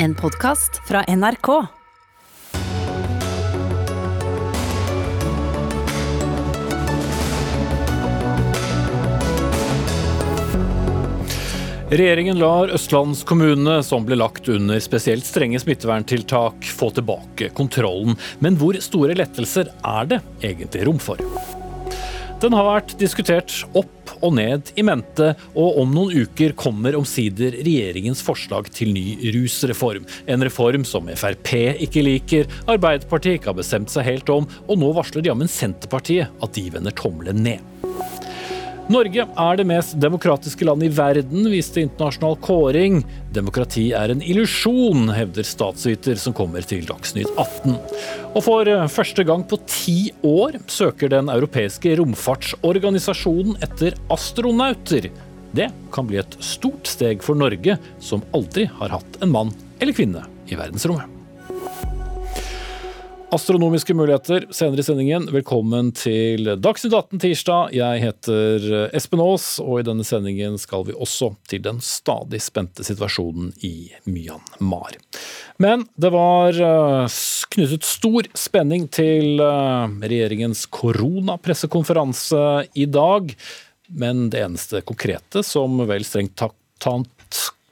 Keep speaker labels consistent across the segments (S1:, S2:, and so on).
S1: En podkast fra NRK.
S2: Regjeringen lar østlandskommune som ble lagt under spesielt strenge smitteverntiltak, få tilbake kontrollen. Men hvor store lettelser er det egentlig rom for? Den har vært diskutert opp og ned i mente, og om noen uker kommer omsider regjeringens forslag til ny rusreform. En reform som Frp ikke liker, Arbeiderpartiet ikke har bestemt seg helt om, og nå varsler jammen Senterpartiet at de vender tommelen ned. Norge er det mest demokratiske land i verden, viste internasjonal kåring. Demokrati er en illusjon, hevder statsviter som kommer til Dagsnytt 18. Og for første gang på ti år søker den europeiske romfartsorganisasjonen etter astronauter. Det kan bli et stort steg for Norge, som aldri har hatt en mann eller kvinne i verdensrommet. Astronomiske muligheter senere i sendingen. Velkommen til Dagsnytt 18 tirsdag. Jeg heter Espen Aas, og i denne sendingen skal vi også til den stadig spente situasjonen i Myanmar. Men det var eh, knyttet stor spenning til eh, regjeringens koronapressekonferanse i dag. Men det eneste konkrete som vel strengt tatt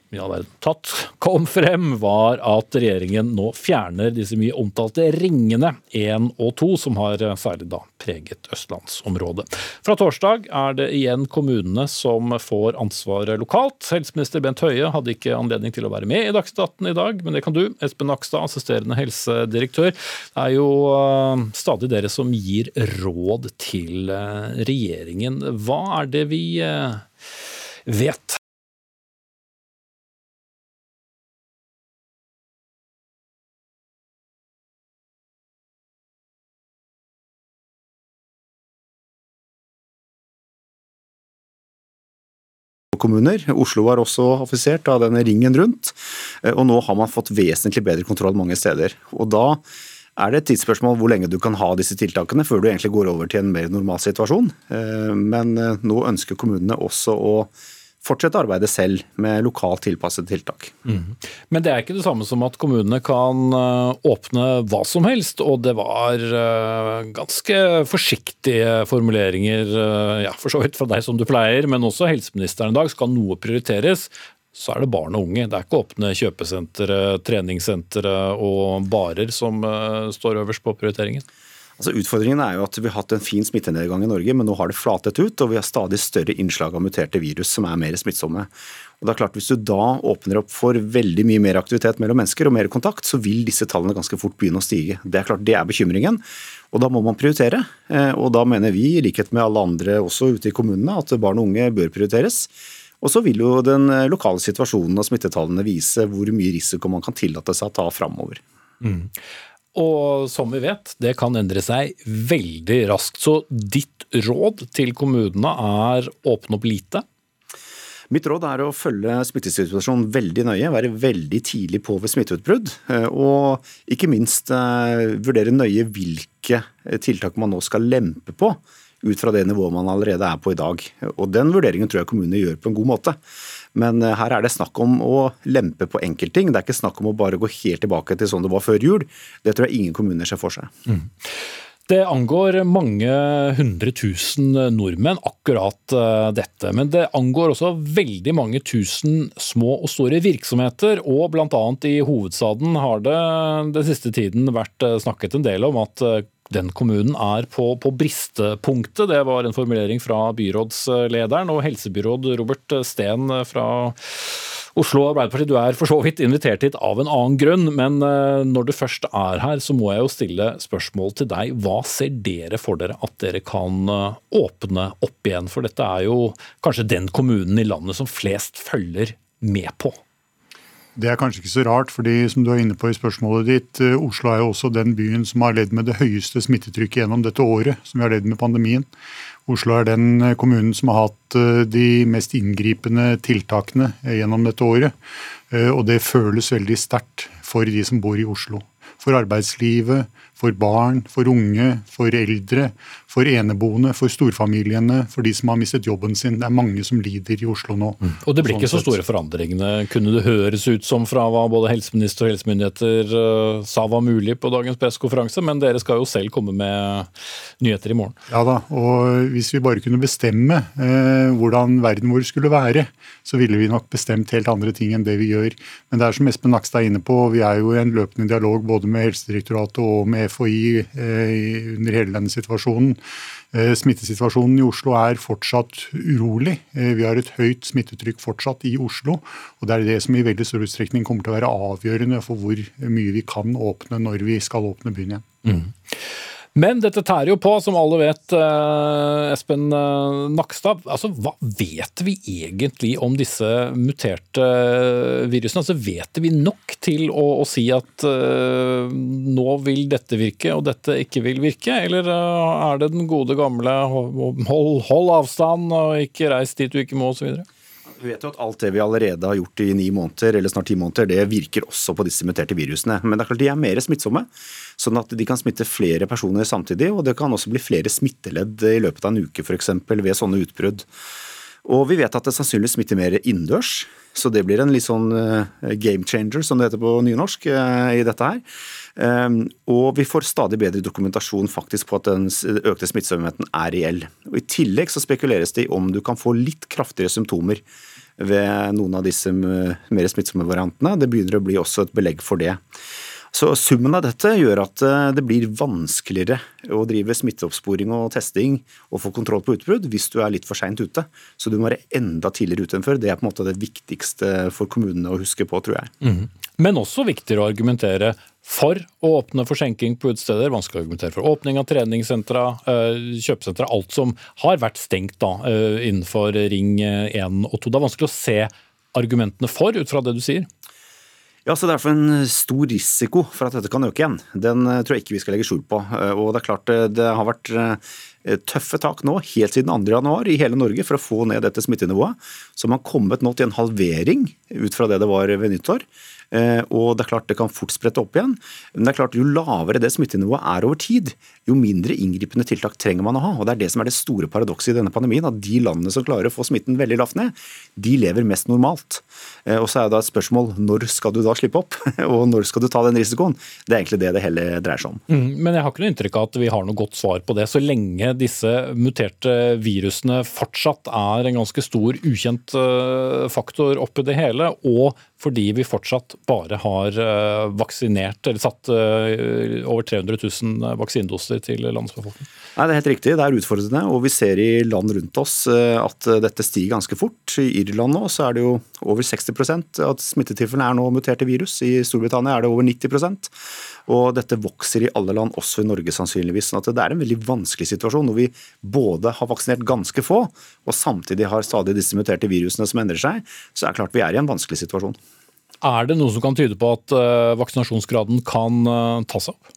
S2: ja, tatt kom frem, var at regjeringen nå fjerner disse mye omtalte ringene 1 og 2, som har særlig da preget østlandsområdet. Fra torsdag er det igjen kommunene som får ansvaret lokalt. Helseminister Bent Høie hadde ikke anledning til å være med i Dagsnytt 18 i dag, men det kan du. Espen Nakstad, assisterende helsedirektør. Det er jo uh, stadig dere som gir råd til uh, regjeringen. Hva er det vi vet
S3: kommuner. Oslo var også affisert av denne ringen rundt. Eh, og nå har man fått vesentlig bedre kontroll mange steder. Og da er det et tidsspørsmål hvor lenge du kan ha disse tiltakene før du egentlig går over til en mer normal situasjon. Eh, men eh, nå ønsker kommunene også å fortsette arbeidet selv med lokalt tilpassede tiltak. Mm.
S2: Men det er ikke det samme som at kommunene kan eh, åpne hva som helst, og det var eh, ganske forsiktige formuleringer, eh, ja, for så vidt fra deg som du pleier, men også helseministeren i dag. Skal noe prioriteres, så er det barn og unge. Det er ikke åpne kjøpesentre, treningssentre og barer som står øverst på prioriteringen.
S3: Altså Utfordringen er jo at vi har hatt en fin smittenedgang i Norge, men nå har det flatet ut, og vi har stadig større innslag av muterte virus som er mer smittsomme. Og det er klart Hvis du da åpner opp for veldig mye mer aktivitet mellom mennesker og mer kontakt, så vil disse tallene ganske fort begynne å stige. Det er klart det er bekymringen, og da må man prioritere. Eh, og da mener vi, i likhet med alle andre også ute i kommunene, at barn og unge bør prioriteres. Og så vil jo den lokale situasjonen og smittetallene vise hvor mye risiko man kan tillate seg å ta framover. Mm.
S2: Og som vi vet, det kan endre seg veldig raskt. Så ditt råd til kommunene er åpne opp lite?
S3: Mitt råd er å følge smittesituasjonen veldig nøye, være veldig tidlig på ved smitteutbrudd. Eh, og ikke minst eh, vurdere nøye hvilke tiltak man nå skal lempe på, ut fra det nivået man allerede er på i dag. Og Den vurderingen tror jeg kommunene gjør på en god måte. Men eh, her er det snakk om å lempe på enkeltting. Det er ikke snakk om å bare gå helt tilbake til sånn det var før jul. Det tror jeg ingen kommuner ser for seg. Mm.
S2: Det angår mange hundre tusen nordmenn, akkurat eh, dette. Men det angår også veldig mange tusen små og store virksomheter. Og bl.a. i hovedstaden har det den siste tiden vært eh, snakket en del om at den kommunen er på, på, bristepunktet. Det var en formulering fra byrådslederen og helsebyråd Robert Steen fra Oslo Arbeiderparti. Du er for så vidt invitert hit av en annen grunn, men eh, når du først er her, så må jeg jo stille spørsmål til deg. Hva ser dere for dere at dere kan eh, åpne opp igjen? For dette er jo kanskje den kommunen i landet som flest følger med på.
S4: Det er kanskje ikke så rart, fordi som du er inne på i spørsmålet ditt, eh, Oslo er jo også den byen som har ledd med det høyeste smittetrykket gjennom dette året som vi har ledd med pandemien. Oslo er den eh, kommunen som har hatt eh, de mest inngripende tiltakene gjennom dette året. Og det føles veldig sterkt for de som bor i Oslo. for arbeidslivet, for barn, for unge, for eldre, for eneboende, for storfamiliene, for de som har mistet jobben sin. Det er mange som lider i Oslo nå. Mm.
S2: Og det blir ikke så store forandringene, kunne det høres ut som fra hva både helseminister og helsemyndigheter uh, sa var mulig på dagens pressekonferanse, men dere skal jo selv komme med nyheter i morgen.
S4: Ja da, og hvis vi bare kunne bestemme uh, hvordan verden vår skulle være, så ville vi nok bestemt helt andre ting enn det vi gjør. Men det er som Espen Nakstad er inne på, vi er jo i en løpende dialog både med Helsedirektoratet og med FHI eh, under hele denne situasjonen. Eh, smittesituasjonen i Oslo er fortsatt urolig. Eh, vi har et høyt smittetrykk fortsatt i Oslo. og Det er det som i veldig stor utstrekning kommer til å være avgjørende for hvor mye vi kan åpne når vi skal åpne byen igjen. Mm.
S2: Men dette tærer jo på, som alle vet, eh, Espen eh, Nakstad. Altså, hva vet vi egentlig om disse muterte virusene? Altså, vet vi nok til å, å si at uh, nå vil dette virke, og dette ikke vil virke? Eller uh, er det den gode gamle hold, hold avstand og ikke reis dit du ikke må, osv.?
S3: Vi vet jo at alt det vi allerede har gjort i ni måneder, eller snart ti måneder, det virker også på disse muterte virusene. Men det er klart de er mer smittsomme, sånn at de kan smitte flere personer samtidig. Og det kan også bli flere smitteledd i løpet av en uke, f.eks. ved sånne utbrudd. Og vi vet at det sannsynligvis smitter mer innendørs, så det blir en litt sånn eh, game changer, som det heter på nynorsk, eh, i dette her. Ehm, og vi får stadig bedre dokumentasjon faktisk på at den økte smittsomheten er reell. Og I tillegg så spekuleres det i om du kan få litt kraftigere symptomer ved noen av disse mer smittsomme variantene. Det begynner å bli også et belegg for det. Så Summen av dette gjør at eh, det blir vanskeligere å drive smitteoppsporing og testing og få kontroll på utbrudd hvis du er litt for seint ute. Så du må være enda tidligere ute enn før. Det er på en måte det viktigste for kommunene å huske på, tror jeg. Mm.
S2: Men også viktigere å argumentere for å åpne for skjenking på utesteder. Vanskelig å argumentere for åpning av treningssentra, eh, kjøpesentra. Alt som har vært stengt da, eh, innenfor Ring 1 og 2. Det er vanskelig å se argumentene for, ut fra det du sier.
S3: Ja, så Derfor en stor risiko for at dette kan øke igjen. Den eh, tror jeg ikke vi skal legge skjul på. Eh, og Det er klart eh, det har vært tøffe tak nå, helt siden 2.1 i hele Norge for å få ned dette smittenivået. Så man har kommet nå til en halvering ut fra det det var ved nyttår. Eh, og det er klart det kan fort sprette opp igjen. Men det er klart jo lavere det smittenivået er over tid, jo mindre inngripende tiltak trenger man å ha. Og Det er det som er det store paradokset i denne pandemien. At de landene som klarer å få smitten veldig lavt ned, de lever mest normalt. Eh, og så er det et spørsmål når skal du da slippe opp, og når skal du ta den risikoen? Det er egentlig det det hele dreier seg om.
S2: Mm, men jeg har ikke noe inntrykk av at vi har noe godt svar på det. Så lenge disse muterte virusene fortsatt er en ganske stor ukjent eh, faktor oppi det hele, og fordi vi fortsatt bare har eh, vaksinert, eller satt eh, over 300 000 vaksinedoser til landets befolkning?
S3: Nei, Det er helt riktig, det er utfordrende. Og vi ser i land rundt oss eh, at dette stiger ganske fort. I Irland nå så er det jo over 60% at smittetilfellene er nå muterte virus. I Storbritannia er det over 90 og dette vokser i alle land, også i Norge sannsynligvis. sånn at Det er en veldig vanskelig situasjon når vi både har vaksinert ganske få, og samtidig har stadig disse muterte virusene som endrer seg. Så er det klart vi er i en vanskelig situasjon.
S2: Er det noe som kan tyde på at uh, vaksinasjonsgraden kan uh, ta seg opp?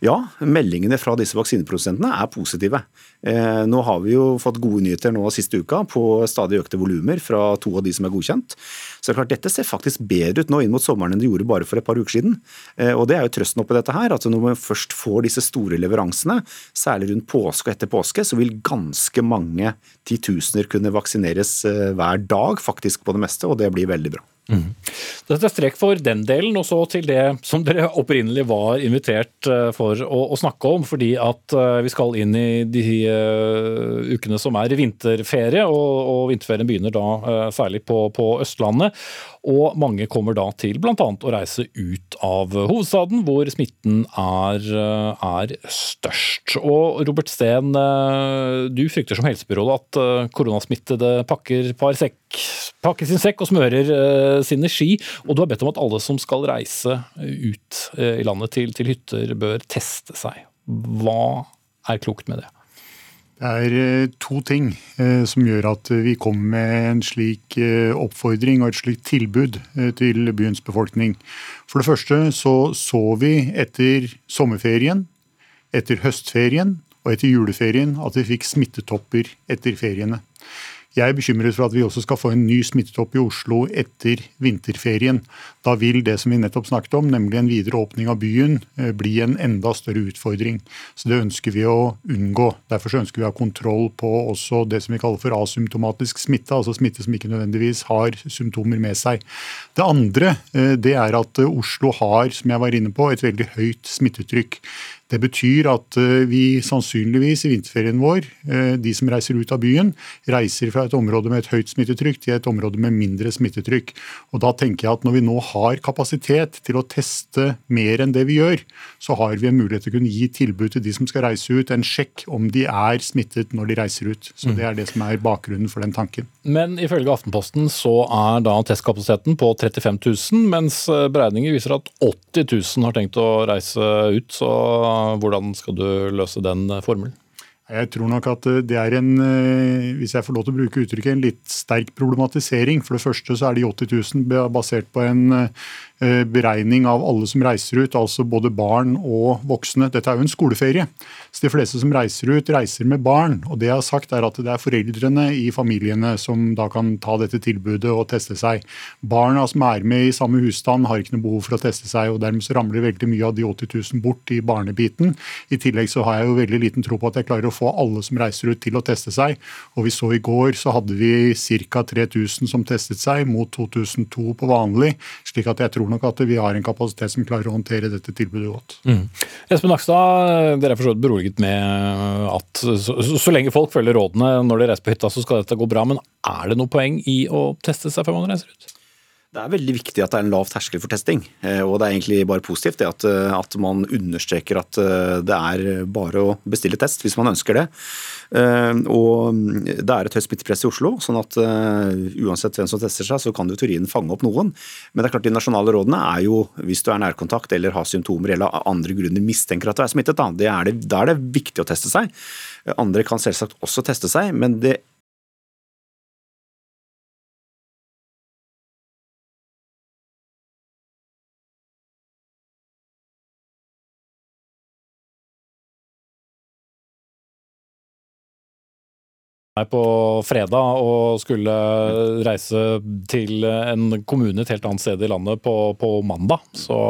S3: Ja, meldingene fra disse vaksineprodusentene er positive. Eh, nå har vi jo fått gode nyheter nå siste uka på stadig økte volumer fra to av de som er godkjent. Så det er klart Dette ser faktisk bedre ut nå inn mot sommeren enn det gjorde bare for et par uker siden. Eh, og Det er jo trøsten oppi dette her, at når man først får disse store leveransene, særlig rundt påske og etter påske, så vil ganske mange titusener kunne vaksineres eh, hver dag faktisk på det meste, og det blir veldig bra. Mm.
S2: Dette er strek for den delen, og så til det som dere opprinnelig var invitert eh, for å, å snakke om. Fordi at eh, vi skal inn i de uh, ukene som er vinterferie, og, og vinterferien begynner da uh, særlig på, på, Østlandet. Og mange kommer da til bl.a. å reise ut av hovedstaden, hvor smitten er, er størst. Og Robert Steen, du frykter som helsebyråd at koronasmittede pakker par sekk pakker sin sekk og smører sine ski. Og du har bedt om at alle som skal reise ut i landet til, til, hytter, bør teste seg. Hva er klokt med det?
S4: Det er uh, to ting som gjør at vi kommer med en slik oppfordring og et slikt tilbud til byens befolkning. For det første så så vi etter sommerferien, etter høstferien og etter juleferien at vi fikk smittetopper etter feriene. Jeg er bekymret for at vi også skal få en ny smittetopp i Oslo etter vinterferien. Da vil det som vi nettopp snakket om, nemlig en videre åpning av byen, eh, bli en enda større utfordring. Så Det ønsker vi å unngå. Derfor ønsker vi å ha kontroll på også det som vi kaller for asymptomatisk smitte, altså smitte som ikke nødvendigvis har symptomer med seg. Det andre eh, det er at Oslo har, som jeg var inne på, et veldig høyt smittetrykk. Det betyr at eh, vi sannsynligvis i vinterferien vår, eh, de som reiser ut av byen, reiser fra et område med et høyt smittetrykk til et område med mindre smittetrykk. Og Da tenker jeg at når vi nå har kapasitet til å teste mer enn det vi gjør, så har vi en mulighet til å kunne gi tilbud til de som skal reise ut, en sjekk om de er smittet når de reiser ut. Så Det er det som er bakgrunnen for den tanken.
S2: Men ifølge Aftenposten så er da testkapasiteten på 35 000, mens eh, beregninger viser at 80 000 har tenkt å reise ut. så hvordan skal du løse den formelen?
S4: Jeg tror nok at eh, det er en, eh, hvis jeg får lov til å bruke uttrykket, en litt sterk problematisering. For det første så er de 80 000 basert på en Eh, beregning av alle som reiser ut, altså både barn og voksne. Dette er jo en skoleferie, så de fleste som reiser ut, reiser med barn. Og det jeg har sagt er at det er foreldrene i familiene som da kan ta dette tilbudet og teste seg. Barna som er med i samme husstand har ikke noe behov for å teste seg, og dermed så ramler veldig mye av de 80 000 bort i barnebiten. I tillegg så har jeg jo veldig liten tro på at jeg klarer å få alle som reiser ut til å teste seg. Og vi så i går så hadde vi ca. 3000 som testet seg, mot 2002 på vanlig. slik at jeg tror nok at vi har en kapasitet som klarer å håndtere dette tilbudet godt. Mm.
S2: Espen Nakstad, dere er for beroliget med at så, så, lenge folk følger rådene når de reiser på hytta, så skal dette gå bra. Men er det noe poeng i å teste seg før man reiser ut?
S3: Det er veldig viktig at det er en lav terskel for testing. Eh, og det er egentlig bare positivt det at, eh, at, man understreker at eh, det er bare å bestille test hvis man ønsker det. Og det er et høyt smittepress i Oslo, sånn at uansett hvem som tester seg, så kan i teorien fange opp noen. Men det er klart de nasjonale rådene er jo hvis du er nærkontakt eller har symptomer eller av andre grunner mistenker at du er smittet, da, er det, da er det viktig å teste seg. Andre kan selvsagt også teste seg, men det
S2: på fredag og skulle reise til en kommune et helt annet sted i landet på, på mandag, så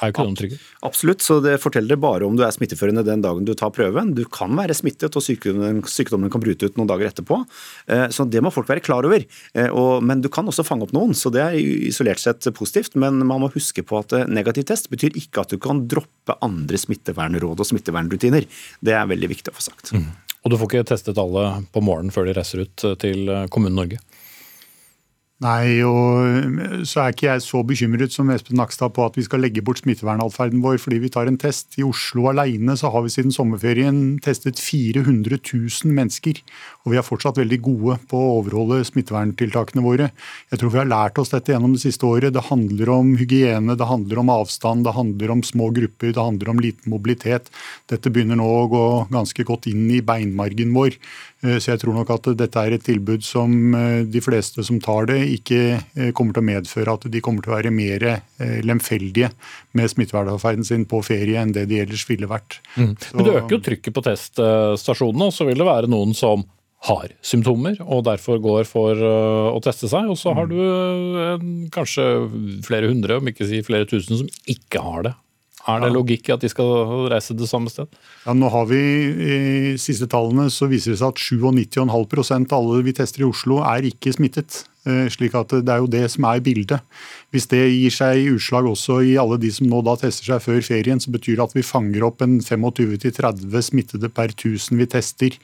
S2: er jo ikke noen trygge.
S3: Absolutt, så det forteller bare om du er smitteførende den dagen du tar prøven. Du kan være smittet, og sykdommen, sykdommen kan bryte ut noen dager etterpå. Eh, så det må folk være klar over. Eh, men du kan også fange opp noen, så det er isolert sett positivt. Men man må huske på at eh, negativ test betyr ikke at du kan droppe andre smittevernråd og smittevernrutiner. Det er veldig viktig å få sagt. Mm.
S2: Og du får ikke testet alle på morgenen før de reiser ut eh, til eh, kommunen Norge?
S4: Nei, og så er ikke jeg så bekymret som Espen Nakstad på at vi skal legge bort smittevernatferden vår fordi vi tar en test. I Oslo alene så har vi siden sommerferien testet 400 000 mennesker. Og vi er fortsatt veldig gode på å overholde smitteverntiltakene våre. Jeg tror vi har lært oss dette gjennom det siste året. Det handler om hygiene, det handler om avstand, det handler om små grupper, det handler om liten mobilitet. Dette begynner nå å gå ganske godt inn i beinmargen vår. Eh, så jeg tror nok at dette er et tilbud som eh, de fleste som tar det, ikke eh, kommer til å medføre at de kommer til å være mer lemfeldige med smittevernatferden sin på ferie enn det de ellers ville vært.
S2: Mm. Men det øker jo trykket på teststasjonene, og så vil det være noen som har symptomer og derfor går for å teste seg. Og så har mm. du kanskje flere hundre, om ikke si flere tusen, som ikke har det. Er det logikk i at de skal reise det samme sted?
S4: Ja, nå har vi I siste tallene så viser det seg at 97,5% av alle vi tester i Oslo er ikke smittet. Eh, slik at Det er jo det som er bildet. Hvis det gir seg utslag også i alle de som nå da tester seg før ferien, så betyr det at vi fanger opp en 25-30 smittede per 1000 vi tester.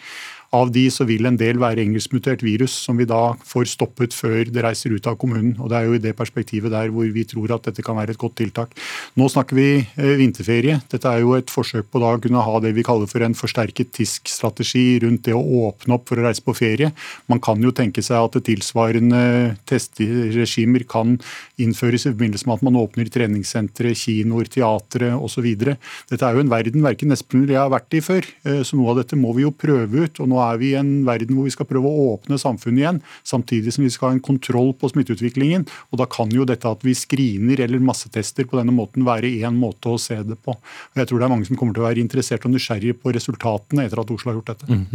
S4: Av de så vil en del være engelskmutert virus, som vi da får stoppet før det reiser ut av kommunen. Og Det er jo i det perspektivet der hvor vi tror at dette kan være et godt tiltak. Nå snakker vi eh, vinterferie. Dette er jo et forsøk på da å kunne ha det vi kaller for en forsterket TISK-strategi rundt det å åpne opp for å reise på ferie. Man kan jo tenke seg at tilsvarende testregimer kan innføres i forbindelse med at man åpner treningssentre, kinoer, teatre osv. Dette er jo en verden verken Espen eller jeg har vært i før, eh, så noe av dette må vi jo prøve ut. og nå er vi i en verden hvor vi skal prøve å åpne samfunnet igjen, samtidig som vi skal ha en kontroll på smitteutviklingen. og Da kan jo dette at vi screener eller massetester på denne måten være én måte å se det på. Og jeg tror det er mange som kommer til å være interessert og nysgjerrige på resultatene etter at Oslo har gjort dette.
S2: Mm,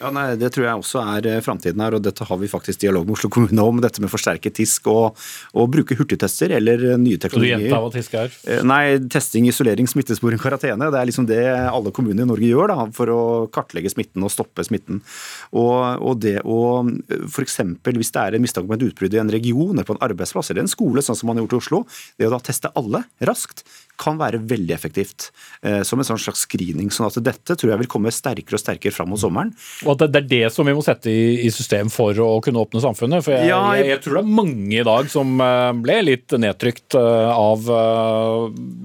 S3: ja, nei, Det tror jeg også er eh, framtiden her, og dette har vi faktisk dialog med Oslo kommune om. Dette med forsterket TISK og, og bruke hurtigtester eller nye teknologier.
S2: Så du gjenta hva TISK er?
S3: Eh, nei, testing, isolering, smittesporing, karantene. Det er liksom det alle kommuner i Norge gjør da, for å kartlegge smitten og stoppe smitten. Og, og det å f.eks. hvis det er en mistanke om et utbrudd i en region eller på en arbeidsplass eller en skole, sånn som man har gjort i Oslo, det å da teste alle raskt kan være veldig effektivt. Eh, som en sånn slags screening. sånn at dette tror jeg vil komme sterkere og sterkere fram mot sommeren.
S2: Og at det er det som vi må sette i, i system for å kunne åpne samfunnet? For jeg, ja, jeg, jeg, tror det er mange i dag som eh, ble litt nedtrykt eh, av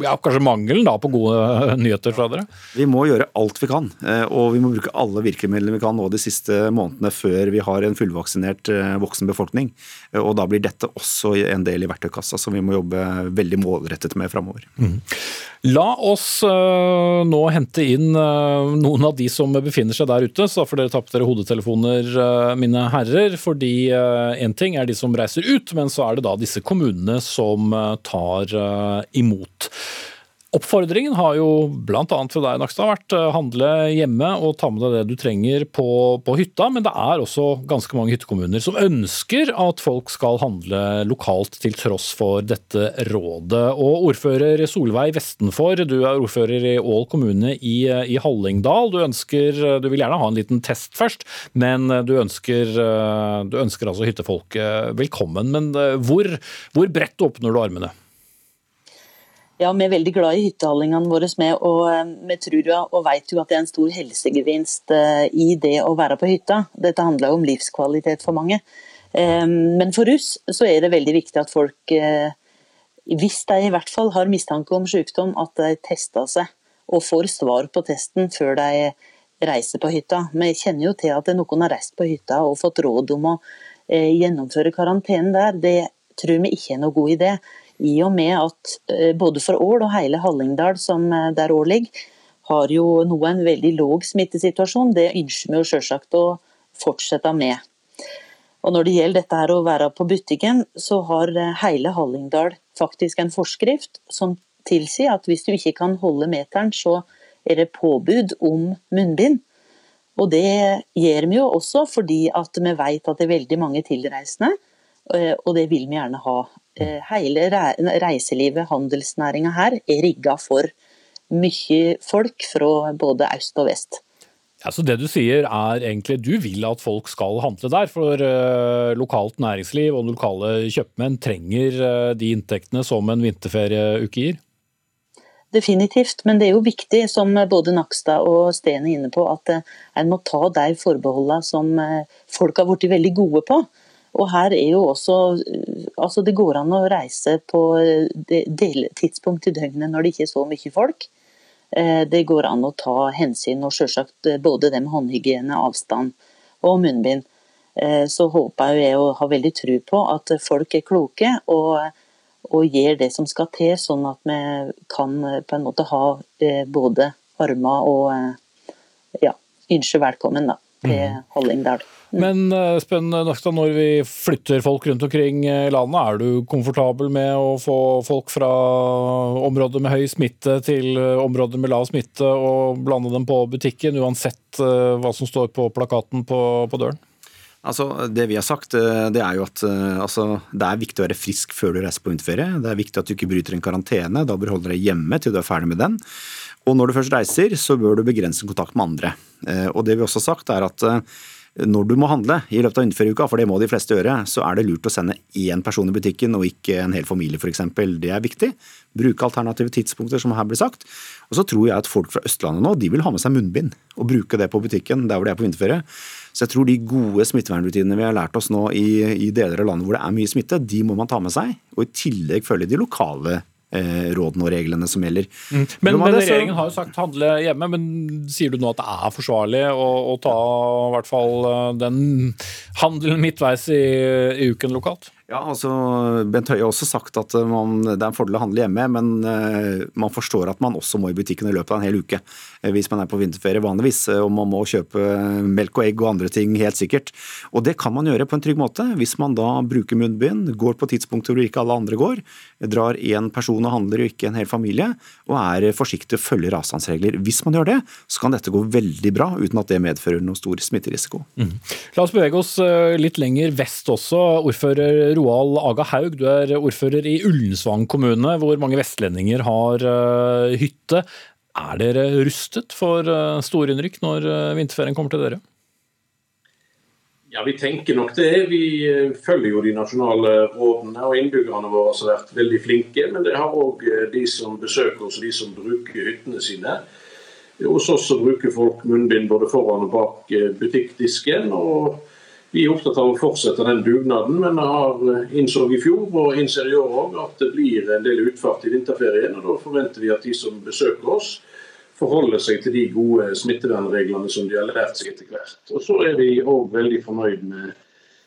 S2: ja, kanskje mangelen da, på gode nyheter fra dere?
S3: Vi må gjøre alt vi kan. Og vi må bruke alle virkemidlene vi kan nå de siste månedene før vi har en fullvaksinert voksen befolkning. Og da blir dette også en del i verktøykassa som vi må jobbe veldig målrettet med framover. Mm.
S2: La oss uh, nå hente inn noen av de som befinner seg der ute. Så får dere tappe dere hodetelefoner, mine herrer. Fordi én ting er de som reiser ut, men så er det da disse kommunene som tar imot. Oppfordringen har jo bl.a. fra deg, Nakstad, vært å handle hjemme og ta med deg det du trenger på, på, hytta. Men det er også ganske mange hyttekommuner som ønsker at folk skal handle lokalt til tross for dette rådet. Og ordfører Solveig Vestenfor, du er ordfører i Ål kommune i, i Hallingdal. Du, ønsker, du vil gjerne ha en liten test først, men du ønsker, du ønsker altså hyttefolket velkommen. Men hvor, hvor bredt åpner du armene?
S5: Ja, Vi er veldig glad i hyttehallingene våre, med, og eh, vi tror og vet jo at det er en stor helsegevinst eh, i det å være på hytta. Dette handler jo om livskvalitet for mange. Eh, men for oss så er det veldig viktig at folk, hvis de i hvert fall har mistanke om sykdom, at de tester seg og får svar på testen før de reiser på hytta. Vi kjenner jo til at noen har reist på hytta og fått råd om å gjennomføre karantenen der. Det tror vi ikke er noe god idé i og med at eh, både for Ål og hele Hallingdal, som eh, der Ål ligger, har jo nå en veldig låg smittesituasjon. Det ønsker vi jo selvsagt å fortsette med. Og Når det gjelder dette her å være på butikken, så har eh, hele Hallingdal faktisk en forskrift som tilsier at hvis du ikke kan holde meteren, så er det påbud om munnbind. Og Det gjør vi jo også fordi at vi vet at det er veldig mange tilreisende, og det vil vi gjerne ha. Eh, hele reiselivet, handelsnæringa her, er rigga for mye folk fra både øst og vest.
S2: Ja, så Det du sier er egentlig du vil at folk skal handle der, for uh, lokalt næringsliv og lokale kjøpmenn trenger uh, de inntektene som en vinterferieuke gir?
S5: Definitivt, men det er jo viktig, som både Nakstad og Steen er inne på, at en må ta de forbeholdene som folk har blitt veldig gode på. Og her er jo også Altså, det går an å reise på deltidspunkt i døgnet når det ikke er så mye folk. Eh, det går an å ta hensyn, og selvsagt eh, både det med håndhygiene, avstand og munnbind. Eh, så håper jeg og har veldig tro på at folk er kloke og, og gjør det som skal til, sånn at vi kan på en måte ha både armer og ja, ønske velkommen da, til mm.
S2: Men spennende nok Nakstad, når vi flytter folk rundt omkring i landet, er du komfortabel med å få folk fra områder med høy smitte til eh, områder med lav smitte og blande dem på butikken, uansett eh, hva som står på plakaten på, på døren?
S3: Altså, Det vi har sagt, det er jo at altså, det er viktig å være frisk før du reiser på vinterferie. Det er viktig at du ikke bryter en karantene. Da bør du holde deg hjemme til du er ferdig med den. Og når du først reiser, så bør du begrense kontakt med andre. Og det vi også har sagt, er at når du må handle i løpet av vinterferieuka, for det må de fleste gjøre, så er det lurt å sende én person i butikken og ikke en hel familie f.eks. Det er viktig. Bruke alternative tidspunkter, som her blir sagt. Og så tror jeg at folk fra Østlandet nå de vil ha med seg munnbind og bruke det på butikken der hvor de er på vinterferie. Så jeg tror de gode smittevernrutinene vi har lært oss nå i, i deler av landet hvor det er mye smitte, de må man ta med seg. Og i tillegg følge de lokale Eh, rådene og reglene som gjelder.
S2: Mm. Men, men, regjeringen har jo sagt handle hjemme, men sier du nå at det er forsvarlig å, å ta i hvert fall eh, den handelen midtveis i, i uken lokalt?
S3: Ja, altså Bent Høie har også sagt at eh, man, det er en fordel å handle hjemme, men uh, man forstår at man også må i butikken i løpet av en hel uke hvis man er på vinterferie vanligvis. Uh, og man må kjøpe melk og egg og andre ting, helt sikkert. Og det kan man gjøre på en trygg måte hvis man da bruker munnbind, går på tidspunkter hvor ikke alle andre går, drar én person og handler og ikke en hel familie, og er forsiktig og følger avstandsregler. Hvis man gjør det, så kan dette gå veldig bra uten at det medfører noe stor smitterisiko. Mm.
S2: La oss bevege oss litt lenger vest også. Ordfører Roald Aga Haug, du er ordfører i Ullensvang kommune, hvor mange vestlendinger har hytte. Er dere rustet for uh, storinnrykk når uh, vinterferien kommer til dere?
S6: Ja, Vi tenker nok det. Vi følger jo de nasjonale rådene. og Innbyggerne våre har vært veldig flinke. Men det har òg de som besøker oss de som bruker hyttene sine. Hos oss så bruker folk munnbind både foran og bak butikkdisken. og vi er opptatt av å fortsette den dugnaden, men har eh, innså i fjor og innser i år òg at det blir en del utfart i vinterferien. og Da forventer vi at de som besøker oss, forholder seg til de gode smittevernreglene som de har lært seg etter hvert. Og Så er vi òg veldig fornøyd med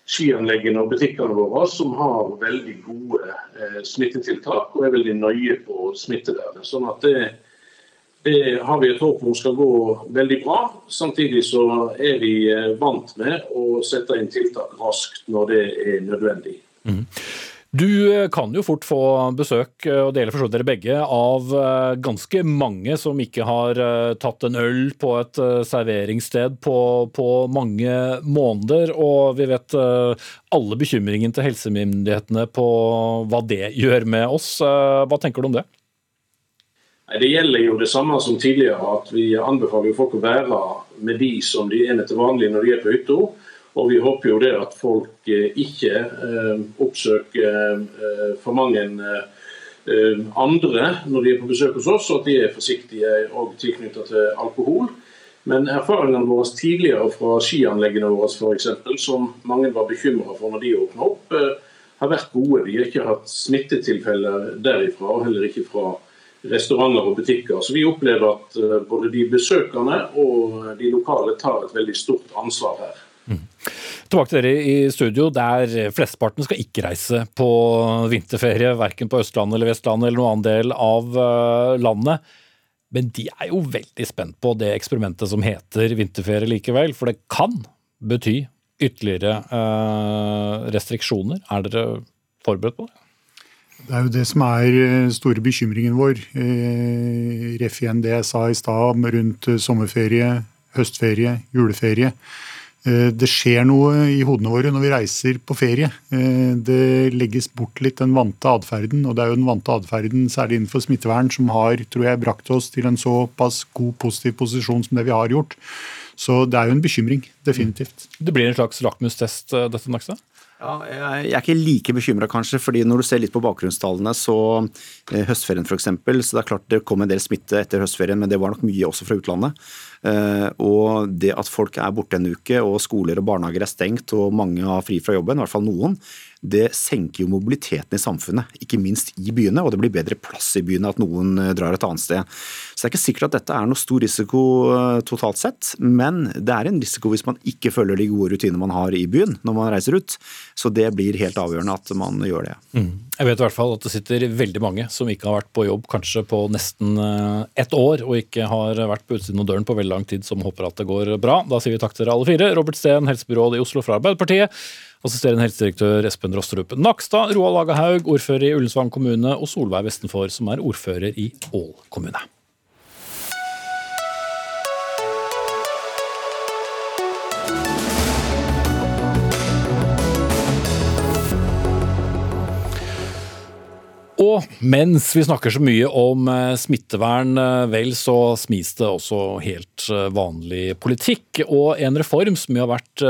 S6: skianleggene og butikkene våre, som har veldig gode eh, smittetiltak og er veldig nøye på smittevernet. Sånn at det det har vi et håp om skal gå veldig bra. Samtidig så er vi eh, vant med å sette inn tiltak raskt når det er nødvendig. Mm.
S2: Du eh, kan jo fort få besøk, eh, og deler forstått dere begge, av ganske mange som ikke har tatt en øl på et serveringssted på, på mange måneder. Og vi vet alle bekymringen til helsemyndighetene på hva det gjør med oss. Hva tenker du om det?
S6: Det gjelder jo det samme som tidligere, at vi anbefaler folk å være med de som de er med til vanlig når de er på hytta. Og vi håper jo det at folk eh, ikke eh, oppsøker eh, for mange andre når de er på besøk hos oss, og at de er forsiktige og tilknyttet til alkohol. Men erfaringene våre tidligere fra skianleggene våre f.eks., som mange var bekymra for når de åpna opp, har vært gode. De har ikke hatt smittetilfeller derifra, og heller ikke fra restauranter og butikker. Så vi opplever at eh, både de besøkende og de lokale tar et veldig stort ansvar her. Mm.
S2: Tilbake til dere i studio, der flesteparten skal ikke reise på vinterferie, verken på Østlandet eller Vestlandet eller noen annen del av eh, landet. Men de er jo veldig spent på det eksperimentet som heter vinterferie likevel, for det kan bety ytterligere eh, restriksjoner. Er dere forberedt på det?
S4: Det er jo det som er eh, store bekymringen vår. Eh, ref igjen det jeg sa i stad rundt eh, sommerferie, høstferie, juleferie. Det skjer noe i hodene våre når vi reiser på ferie. Det legges bort litt den vante atferden, og det er jo den vante atferden, særlig innenfor smittevern, som har tror jeg, brakt oss til en såpass god, positiv posisjon som det vi har gjort. Så det er jo en bekymring, definitivt.
S2: Det blir en slags lakmustest, dette, Nakstad?
S3: Ja, jeg er ikke like bekymra, kanskje. fordi når du ser litt på bakgrunnstallene, så eh, høstferien f.eks. Så det er klart det kom en del smitte etter høstferien, men det var nok mye også fra utlandet. Eh, og det at folk er borte en uke, og skoler og barnehager er stengt, og mange har fri fra jobben, i hvert fall noen, det senker jo mobiliteten i samfunnet, ikke minst i byene, og det blir bedre plass i byene at noen eh, drar et annet sted. Så det er ikke sikkert at dette er noe stor risiko eh, totalt sett, men det er en risiko hvis man ikke følger de gode rutinene man har i byen når man reiser ut. Så det blir helt avgjørende at man gjør det. Mm.
S2: Jeg vet i hvert fall at det sitter veldig mange som ikke har vært på jobb kanskje på nesten eh, ett år, og ikke har vært på utsiden av døren på veldig lang tid, som håper at det går bra. Da sier vi takk til dere alle fire. Robert Steen, helsebyråd i Oslo fra Arbeiderpartiet. Assisterende helsedirektør Espen Rostrup Nakstad, Roald Aga ordfører i Ullensvang kommune, og Solveig Vestenfor, som er ordfører i Ål kommune. Og mens vi snakker så mye om eh, smittevern, eh, vel så smis det også helt eh, vanlig politikk. Og en reform som vi har vært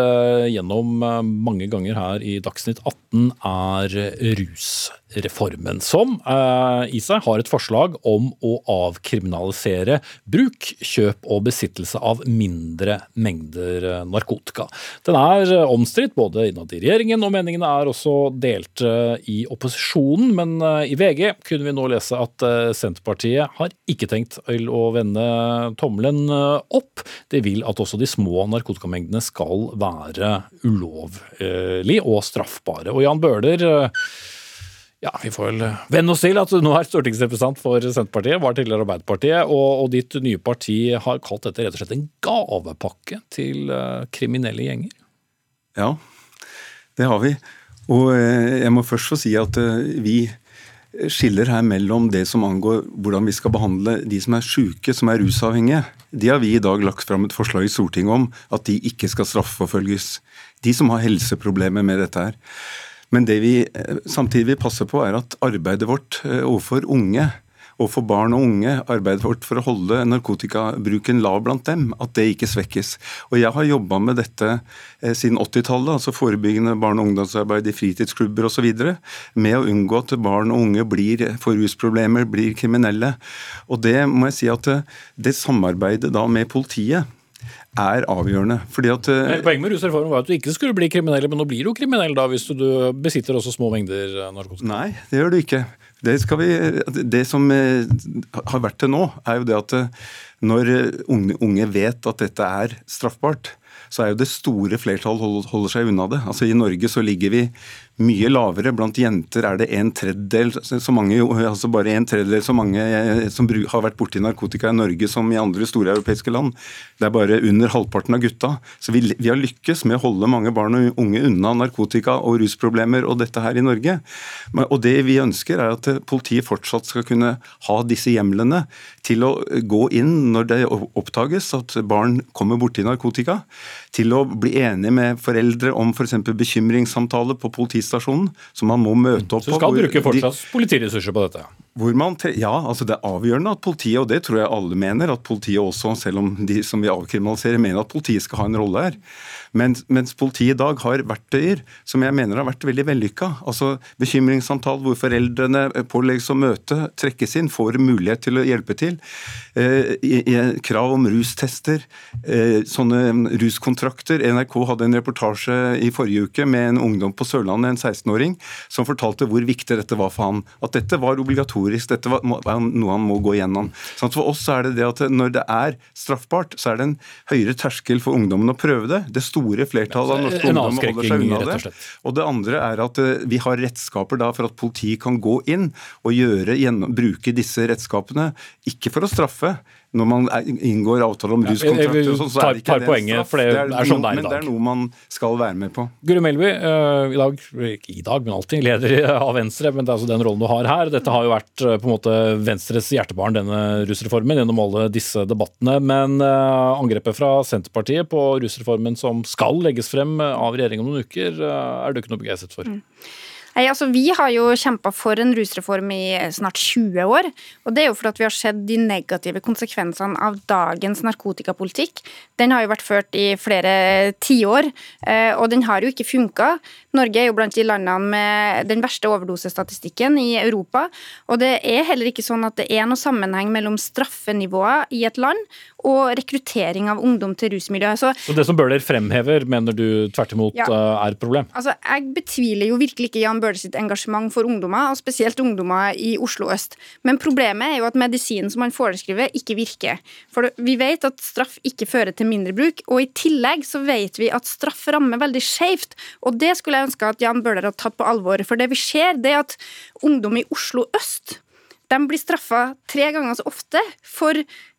S2: gjennom mange ganger her i Dagsnytt 18, er rus rusreformen, som eh, i seg har et forslag om å avkriminalisere bruk, kjøp og besittelse av mindre mengder eh, narkotika. Den er eh, omstridt både innad i regjeringen, og meningene er også delte i opposisjonen. Men i VG kunne vi nå lese at Senterpartiet har ikke tenkt å vende tommelen opp. De vil at også de små narkotikamengdene skal være ulovlig og straffbare. Og Jan Bøhler ja, vi får vel venne oss til at du nå er stortingsrepresentant for Senterpartiet, var tidligere Arbeiderpartiet, og, og, ditt nye parti har kalt dette rett og slett en gavepakke til uh, kriminelle gjenger?
S7: Ja, det har vi. Og uh, jeg må først få si at vi skiller her mellom det som angår hvordan vi skal behandle de som er syke, som er rusavhengige. De har vi i dag lagt fram et forslag i Stortinget om at de ikke skal straffeforfølges. De som har helseproblemer med dette her. Men det vi eh, samtidig vil passe på, er at arbeidet vårt eh, overfor unge og for barn og unge, arbeidet vårt for å holde narkotikabruken lav blant dem, at det ikke svekkes. Og Jeg har jobba med dette eh, siden 80-tallet, altså forebyggende barne- og ungdomsarbeid i fritidsklubber osv., med å unngå at barn og unge blir, får rusproblemer, blir kriminelle. Og det må jeg si at det samarbeidet da med politiet er avgjørende. Fordi at,
S2: Nei, Poenget med rusreformen var at du ikke skulle bli kriminell, men nå blir du kriminell da hvis du, du besitter også små mengder eh, narkotika?
S7: Nei, det gjør du ikke. Det, vi, det, som eh, har vært til nå, er jo det at når unge, unge vet at dette er straffbart, så er jo det store flertall holder seg unna det. Altså I Norge så ligger vi mye lavere. Blant jenter er det en tredjedel så mange, altså bare en tredjedel så mange eh, som har vært borti narkotika i Norge som i andre store europeiske land. Det er bare under halvparten av gutta. Så vi, vi har lykkes med å holde mange barn og unge unna narkotika og rusproblemer og dette her i Norge. Og det vi ønsker er at politiet fortsatt skal kunne ha disse hjemlene til å gå inn når det oppdages at barn kommer borti narkotika, til å bli enige med foreldre om f.eks. For bekymringssamtale på politistasjonen politistasjonen som man må møte opp på.
S2: Så du skal bruke fortsatt politiressurser på dette?
S7: Ja, altså Det er avgjørende at politiet, og det tror jeg alle mener, at politiet også, selv om de som vil avkriminalisere, mener at politiet skal ha en rolle her. Mens, mens, politiet i dag har verktøyer som jeg mener har vært veldig vellykka. Altså bekymringssamtale hvor foreldrene pålegges å møte, trekkes inn, får mulighet til å hjelpe til. Eh, i, i, krav om rustester, eh, sånne ruskontrakter. NRK hadde en reportasje i forrige uke med en ungdom på Sørlandet, en 16-åring, som fortalte hvor viktig dette var for han. At dette var obligatorisk, dette var noe han må gå igjennom. Sånn for oss er det det at når det er straffbart, så er det en høyere terskel for ungdommen å prøve det. Det store flertallet av norske ungdommer holder seg unna det. Og det andre er at eh, vi har redskaper da for at politiet kan gå inn og gjøre, bruke disse redskapene, ikke for å straffe, når man inngår avtale om ruskontrakter, sånn, så er det ikke det
S2: poenget. For det, er, sånn det er i dag.
S7: Men det er noe man skal være med på.
S2: Guri Melby, uh, i dag, ikke i dag, men alltid leder av Venstre. Men det er altså den rollen du har her. Dette har jo vært uh, på en måte Venstres hjertebarn, denne rusreformen, gjennom alle disse debattene. Men uh, angrepet fra Senterpartiet på rusreformen som skal legges frem av regjeringen om noen uker, er du ikke noe begeistret for? Mm.
S8: Altså Vi har jo kjempa for en rusreform i snart 20 år. og Det er jo fordi vi har sett de negative konsekvensene av dagens narkotikapolitikk. Den har jo vært ført i flere tiår, eh, og den har jo ikke funka. Norge er jo blant de landene med den verste overdosestatistikken i Europa. Og det er heller ikke sånn at det er noe sammenheng mellom straffenivået i et land og rekruttering av ungdom til rusmiljøet.
S2: Så, så det som Bøhler fremhever, mener du tvert imot ja, eh, er et problem?
S8: Altså, Jeg betviler jo virkelig ikke Jan Bøhler sitt engasjement for ungdommer, og spesielt ungdommer i Oslo øst. Men problemet er jo at medisinen som han foreskriver, ikke virker. For vi vet at straff ikke fører til mindre bruk, og i tillegg så vet vi at straff rammer veldig skjevt. Og det skulle jeg ønske at Jan Bøhler hadde tatt på alvor. For det vi ser, det er at ungdom i Oslo øst de blir straffa tre ganger så ofte for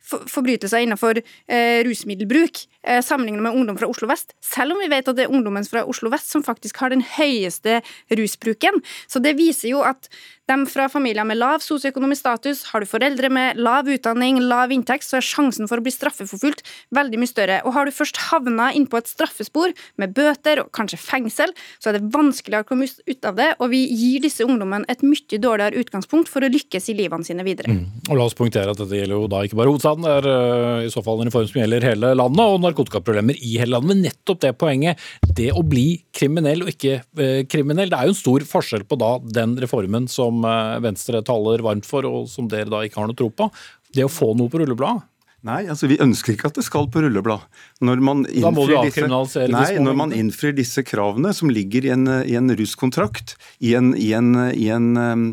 S8: forbrytelser innenfor eh, rusmiddelbruk eh, sammenlignet med ungdom fra Oslo vest, selv om vi vet at det er ungdommen fra Oslo vest som faktisk har den høyeste rusbruken. Så det viser jo at de fra familier med lav sosioøkonomisk status, har du foreldre med lav utdanning, lav inntekt, så er sjansen for å bli straffeforfulgt veldig mye større. Og har du først havna innpå et straffespor med bøter og kanskje fengsel, så er det vanskeligere å komme ut av det, og vi gir disse ungdommene et mye dårligere utgangspunkt for å lykkes i livene sine videre. Mm.
S2: Og la oss poengtere at dette gjelder jo da ikke bare hovedstaden hovedstaden. Det er uh, i så fall en reform som gjelder hele landet, og narkotikaproblemer i hele landet. Men nettopp det poenget, det å bli kriminell og ikke uh, kriminell, det er jo en stor forskjell på da den reformen som uh, Venstre taler varmt for, og som dere da ikke har noe tro på. Det å få noe på rullebladet.
S7: Nei, altså vi ønsker ikke at det skal på rulleblad. Når man
S2: avkriminalisere
S7: disse, nei, når man innfrir disse kravene som ligger i en, i en ruskontrakt, i, en, i, i, um,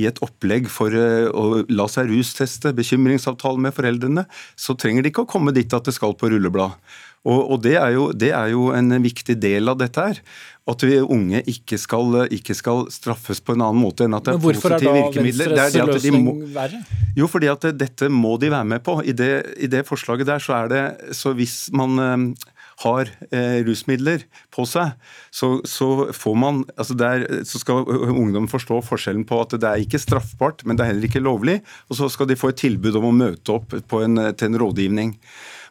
S7: i, et opplegg for uh, å la seg rusteste, bekymringsavtale med foreldrene, så trenger de ikke å komme dit at det skal på rulleblad. Og, og det, er jo, det, er jo, en viktig del av dette her. At vi unge ikke skal, ikke skal straffes på en annen måte enn at det er positive virkemidler.
S2: Hvorfor er da Venstres løsning verre?
S7: Jo, fordi at det, dette må de være med på. I det, I det, forslaget der så er det Så hvis man um, har eh, rusmidler på seg, så, så, får man altså der, så skal ungdom forstå forskjellen på at det er ikke straffbart, men det er heller ikke lovlig. Og så skal de få et tilbud om å møte opp en, til en rådgivning.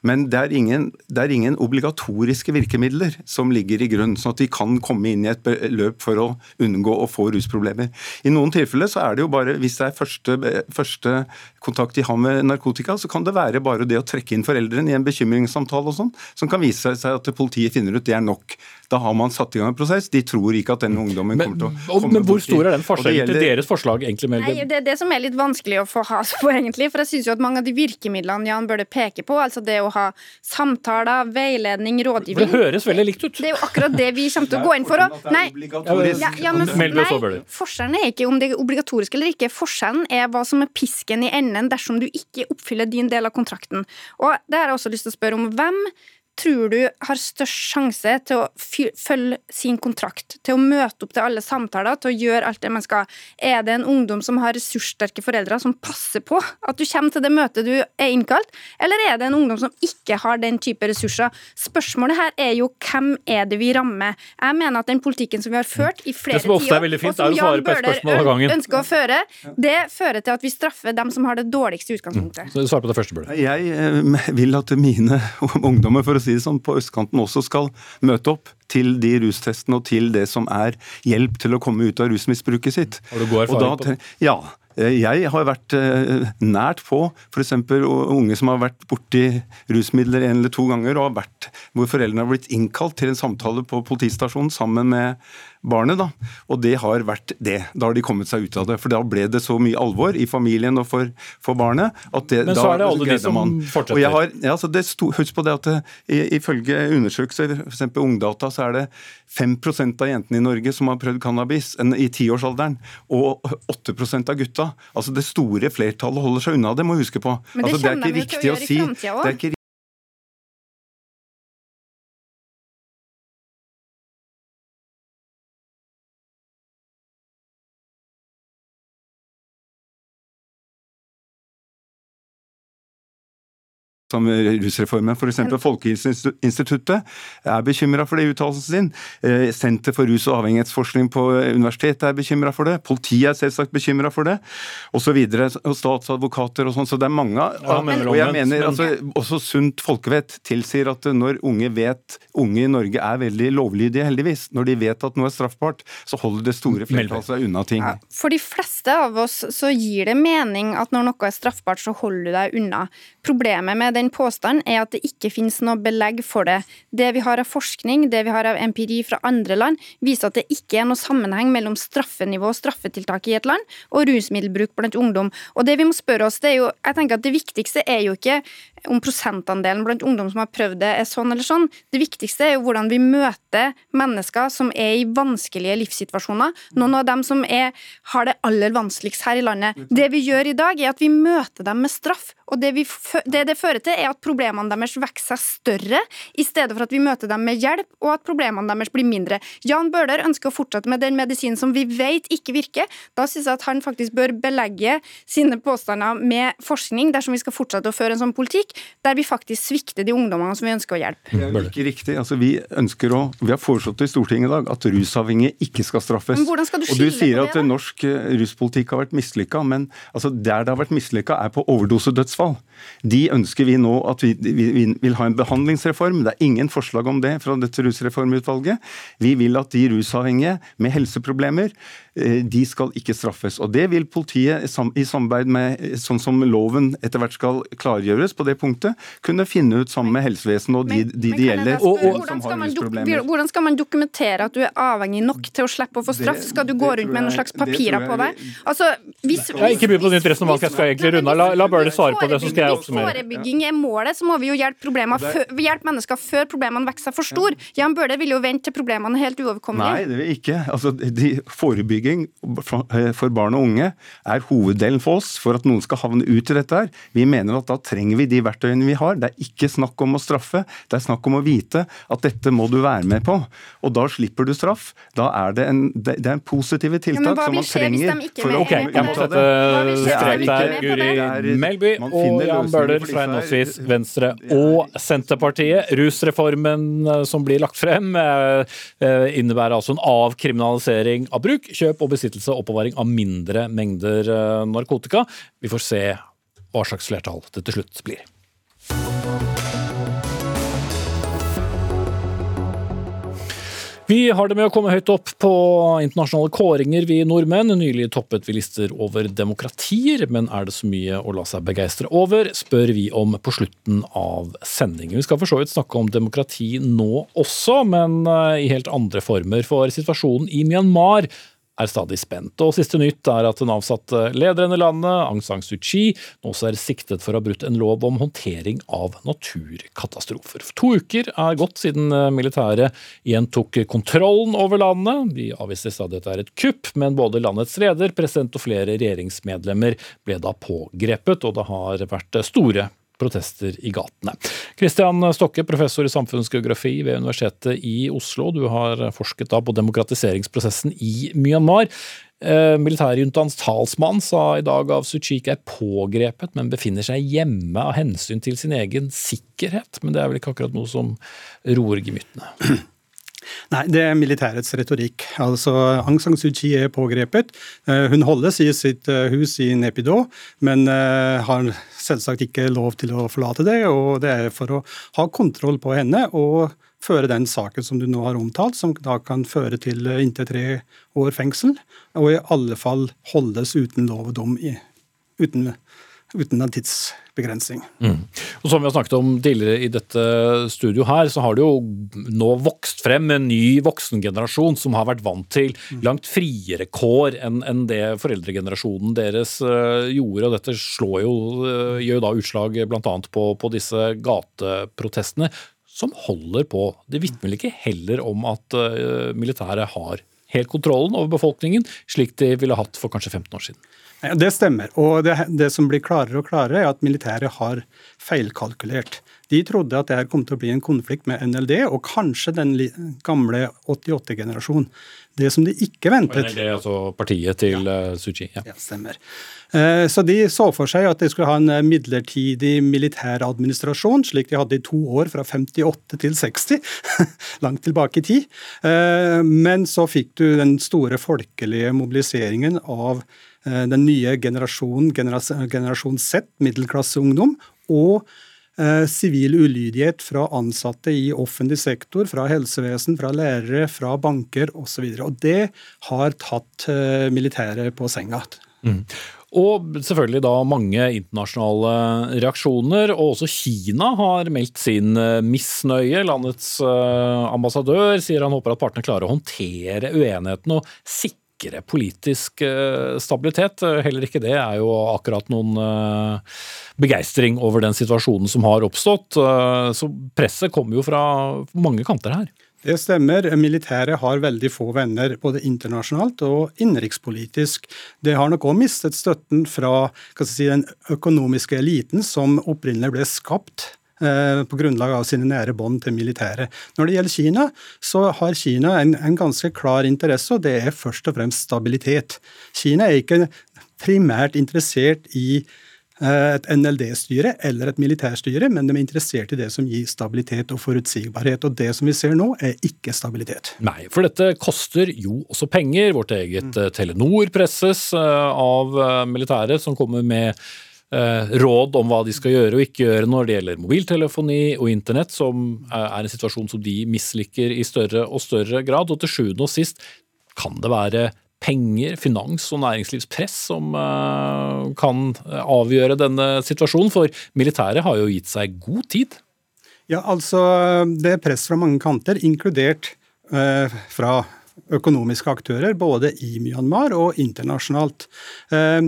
S7: Men det er, ingen, det er, ingen, obligatoriske virkemidler som ligger i grunn, sånn at de kan komme inn i et løp for å unngå å få rusproblemer. I noen tilfeller så er det jo bare, hvis det er første, første kontakt de har med narkotika, så kan det være bare det å trekke inn foreldrene i en bekymringssamtale og sånn, som kan vise seg at politiet finner ut det er nok. Da har man satt i gang en prosess. De tror ikke at denne ungdommen men, kommer til å komme
S2: Men hvor stor er den forskjellen gjelder... til deres forslag, egentlig?
S8: Nei, det er det som er litt vanskelig å få has på, egentlig. For jeg syns jo at mange av de virkemidlene Jan Bøhler peke på, altså det å ha samtaler, veiledning, rådgivning
S2: Det høres veldig likt ut.
S8: Det er jo akkurat det vi kommer til å gå inn for. Og, nei,
S2: ja, ja, men, nei,
S8: forskjellen er ikke om det er obligatorisk eller ikke. Forskjellen er hva som er pisken i enden dersom du ikke oppfyller din del av kontrakten. Og det har jeg også lyst til å spørre om. Hvem tror du har størst sjanse til å følge sin kontrakt, til å møte opp til alle samtaler, til å gjøre alt det man skal? Er det en ungdom som har ressurssterke foreldre, som passer på at du kommer til det møtet du er innkalt, eller er det en ungdom som ikke har den type ressurser? Spørsmålet her er jo hvem er det vi rammer? Jeg mener at den politikken som vi har ført i flere tiår, og som Jan Bøhler ønsker å føre, det fører til at vi straffer dem som har det dårligste utgangspunktet.
S2: Mm. Så du svarer på det første, Bøhler.
S7: Jeg eh, vil at mine ungdommer, for å si si det sånn, på østkanten også skal møte opp til de rustestene og til det som er hjelp til å komme ut av rusmisbruket sitt.
S2: Har du god erfaring på det?
S7: Ja. Eh, jeg har vært eh, nært på f.eks. unge som har vært borti rusmidler en eller to ganger, og har vært, hvor foreldrene har blitt innkalt til en samtale på politistasjonen sammen med barnet. da, Og det har vært det. Da har de kommet seg ut av det. For da ble det så mye alvor i familien og for, for barnet. at det,
S2: Men så er det alle de som man. fortsetter.
S7: Har, ja, sto, husk på det at det, ifølge undersøkelser, f.eks. Ungdata, så er det 5% av jentene i Norge som har prøvd cannabis i tiårsalderen, og 8% av gutta. Altså Det store flertallet holder seg unna det, må huske på.
S8: Men det,
S7: altså,
S8: det er ikke riktig å, å si.
S7: Som rusreformen. F.eks. Folkehelseinstituttet er bekymra for det i uttalelsen sin. Eh, Senter for rus- og avhengighetsforskning på universitetet er bekymra for det. Politiet er selvsagt bekymra for det, osv. Og statsadvokater og sånn. Så det er mange. Ja, og jeg mener altså, også sunt folkevett tilsier at når unge vet Unge i Norge er veldig lovlydige, heldigvis. Når de vet at noe er straffbart, så holder det store flertallet seg unna ting.
S8: For de fleste av oss så gir det mening at når noe er straffbart, så holder du deg unna. Problemet med den påstanden er at det ikke finnes noe belegg for det. Det vi har av forskning, det vi har av empiri fra andre land, viser at det ikke er noe sammenheng mellom straffenivå og straffetiltak i et land og rusmiddelbruk blant ungdom. Og det vi må spørre oss, det er jo, jeg tenker at det viktigste er jo ikke om prosentandelen blant ungdom som har prøvd det, er sånn eller sånn. Det viktigste er jo hvordan vi møter mennesker som er i vanskelige livssituasjoner. Noen av dem som er, har det aller vanskeligst her i landet. Det vi gjør i dag, er at vi møter dem med straff. Og det, vi, det, det fører til, er at problemene deres vokser seg større, i stedet for at vi møter dem med hjelp, og at problemene deres blir mindre. Jan Bøhler ønsker å fortsette med den medisinen som vi vet ikke virker. Da syns jeg at han faktisk bør belegge sine påstander med forskning, dersom vi skal fortsette å føre en sånn politikk politikk der vi faktisk svikter de ungdommene som vi ønsker å hjelpe.
S7: Det er ikke riktig. Altså, vi, ønsker å, vi har foreslått i Stortinget i dag at rusavhengige ikke skal straffes.
S8: Men hvordan skal du
S7: og du sier at det, norsk eh, ruspolitikk har vært mislykka, men altså, der det har vært mislykka, er på overdosedødsfall. De ønsker vi nå at vi, vi, vi, vil ha en behandlingsreform. Det er ingen forslag om det fra dette rusreformutvalget. Vi vil at de rusavhengige med helseproblemer de skal ikke straffes. Og Det vil politiet i samarbeid med sånn som loven etter hvert skal klargjøres på det punktet, kunne finne ut sammen med helsevesenet og de, de det gjelder.
S8: Og, og, hvordan, skal hvordan, skal man dokumentere at du er avhengig nok til å slippe å få straff? Skal du gå rundt med noen slags papirer på deg? Altså,
S2: hvis, jeg er ikke begynt på nytt resonnement, jeg skal egentlig runde La, la Bøhler svare på det, så skal jeg oppsummere.
S8: Hvis forebygging er målet, så må vi jo hjelpe, hjelpe mennesker før problemene vokser seg for store. Jan Bøhler vil jo vente til problemene er helt uoverkommelige.
S7: Nei, det vil ikke. Altså, de, forebygging eh, for barn og unge er hoveddelen for oss for at noen skal havne ut i dette her. Vi mener at da trenger vi de verktøyene vi har. Det er ikke snakk om å straffe, det er snakk om å vite at dette må du være med på. Og da slipper du straff. Da er det en, det er en positive tiltak ja, som man trenger.
S2: For, ok, jeg må sette strek der. Guri Melby og Jan Bøhler fra henholdsvis Venstre og Senterpartiet. Rusreformen eh, som blir lagt frem, eh, innebærer altså en avkriminalisering av bruk, kjøp og besittelse og oppbevaring av mindre mengder eh, narkotika. Vi får se hva slags flertall det til slutt blir. Vi har det med å komme høyt opp på internasjonale kåringer, vi nordmenn. Nylig toppet vi lister over demokratier, men er det så mye å la seg begeistre over, spør vi om på slutten av sendingen. Vi skal for så vidt snakke om demokrati nå også, men eh, i helt andre former. For situasjonen i Myanmar er stadig spent. Og Siste nytt er at den avsatte lederen i landet, Aung San Suu Kyi, nå også er siktet for å ha brutt en lov om håndtering av naturkatastrofer. To uker er gått siden militæret igjen tok kontrollen over landet. De avviser stadig at det er et kupp, men både landets leder, president og flere regjeringsmedlemmer ble da pågrepet, og det har vært store protester i gatene. Kristian Stokke, professor i samfunnsgeografi ved Universitetet i Oslo. Du har forsket da på demokratiseringsprosessen i Myanmar. Eh, militærjuntaens talsmann sa i dag av Suu Kyi er pågrepet, men befinner seg hjemme av hensyn til sin egen sikkerhet. Men det er vel ikke akkurat noe som roer gemyttene?
S9: Nei, det er militærets retorikk. Altså, Aung San Suu Kyi er pågrepet. Eh, hun holdes i sitt eh, hus i Nepido, men eh, har selvsagt ikke lov til å forlate det. og Det er for å ha kontroll på henne og føre den saken som du nå har omtalt, som da kan føre til inntil tre år fengsel, og i alle fall holdes uten lov og dom, i, uten, uten en tidsbegrensning. Mm.
S2: Og Som vi har snakket om tidligere i dette studio her, så har det jo nå vokst frem en ny voksengenerasjon som har vært vant til langt friere kår enn det foreldregenerasjonen deres uh, gjorde. og Dette slår jo, uh, gjør jo da utslag bl.a. På, på disse gateprotestene, som holder på. Det vitner ikke heller om at uh, militæret har helt kontrollen over befolkningen, slik de ville hatt for kanskje 15 år siden.
S9: Ja, det stemmer. Og det, det, som blir klarere og klarere, er at militæret har feilkalkulert. De trodde at det her kom til å bli en konflikt med NLD og kanskje den gamle 88-generasjonen. Det som de ikke ventet
S2: NLD, altså partiet til ja. Eh, Suu Kyi?
S9: Ja. ja, stemmer. Eh, så de så for seg at de skulle ha en eh, midlertidig militær administrasjon, slik de hadde i to år, fra 58 til 60, langt tilbake i tid. Men så fikk du den store folkelige mobiliseringen av den nye generasjonen, generasjon Z, middelklasseungdom, og eh, sivil ulydighet fra ansatte i offentlig sektor, fra helsevesen, fra lærere, fra banker osv. Og, og det har tatt eh, militæret på senga. Mm.
S2: Og selvfølgelig da mange internasjonale reaksjoner. Og også Kina har meldt sin misnøye. Landets ambassadør sier han håper at partene klarer å håndtere uenigheten og sikre sikre politisk eh, stabilitet. Heller ikke det er jo akkurat noen eh, begeistring over den situasjonen som har oppstått. Eh, så presset kommer jo fra mange kanter her.
S9: Det stemmer. Militæret har veldig få venner, både internasjonalt og innenrikspolitisk. Det har nok òg mistet støtten fra si, den økonomiske eliten som opprinnelig ble skapt Eh, på grunnlag av sine nære bånd til militæret. Når det gjelder Kina, så har Kina en, en, ganske klar interesse, og det er først og fremst stabilitet. Kina er ikke primært interessert i eh, et NLD-styre eller et militærstyre, men de er interessert i det som gir stabilitet og forutsigbarhet. Og det som vi ser nå, er ikke stabilitet.
S2: Nei, for dette koster jo også penger. Vårt eget mm. Telenor presses av militæret, som kommer med Eh, råd om hva de skal gjøre og ikke gjøre når det gjelder mobiltelefoni og internett, som er en situasjon som de misliker i større og større grad. Og til sjuende og sist kan det være penger, finans og næringslivspress som uh, kan avgjøre denne situasjonen? For militæret har jo gitt seg god tid.
S9: Ja, altså Det er press fra mange kanter, inkludert eh, fra økonomiske aktører, både i Myanmar og internasjonalt. Uh,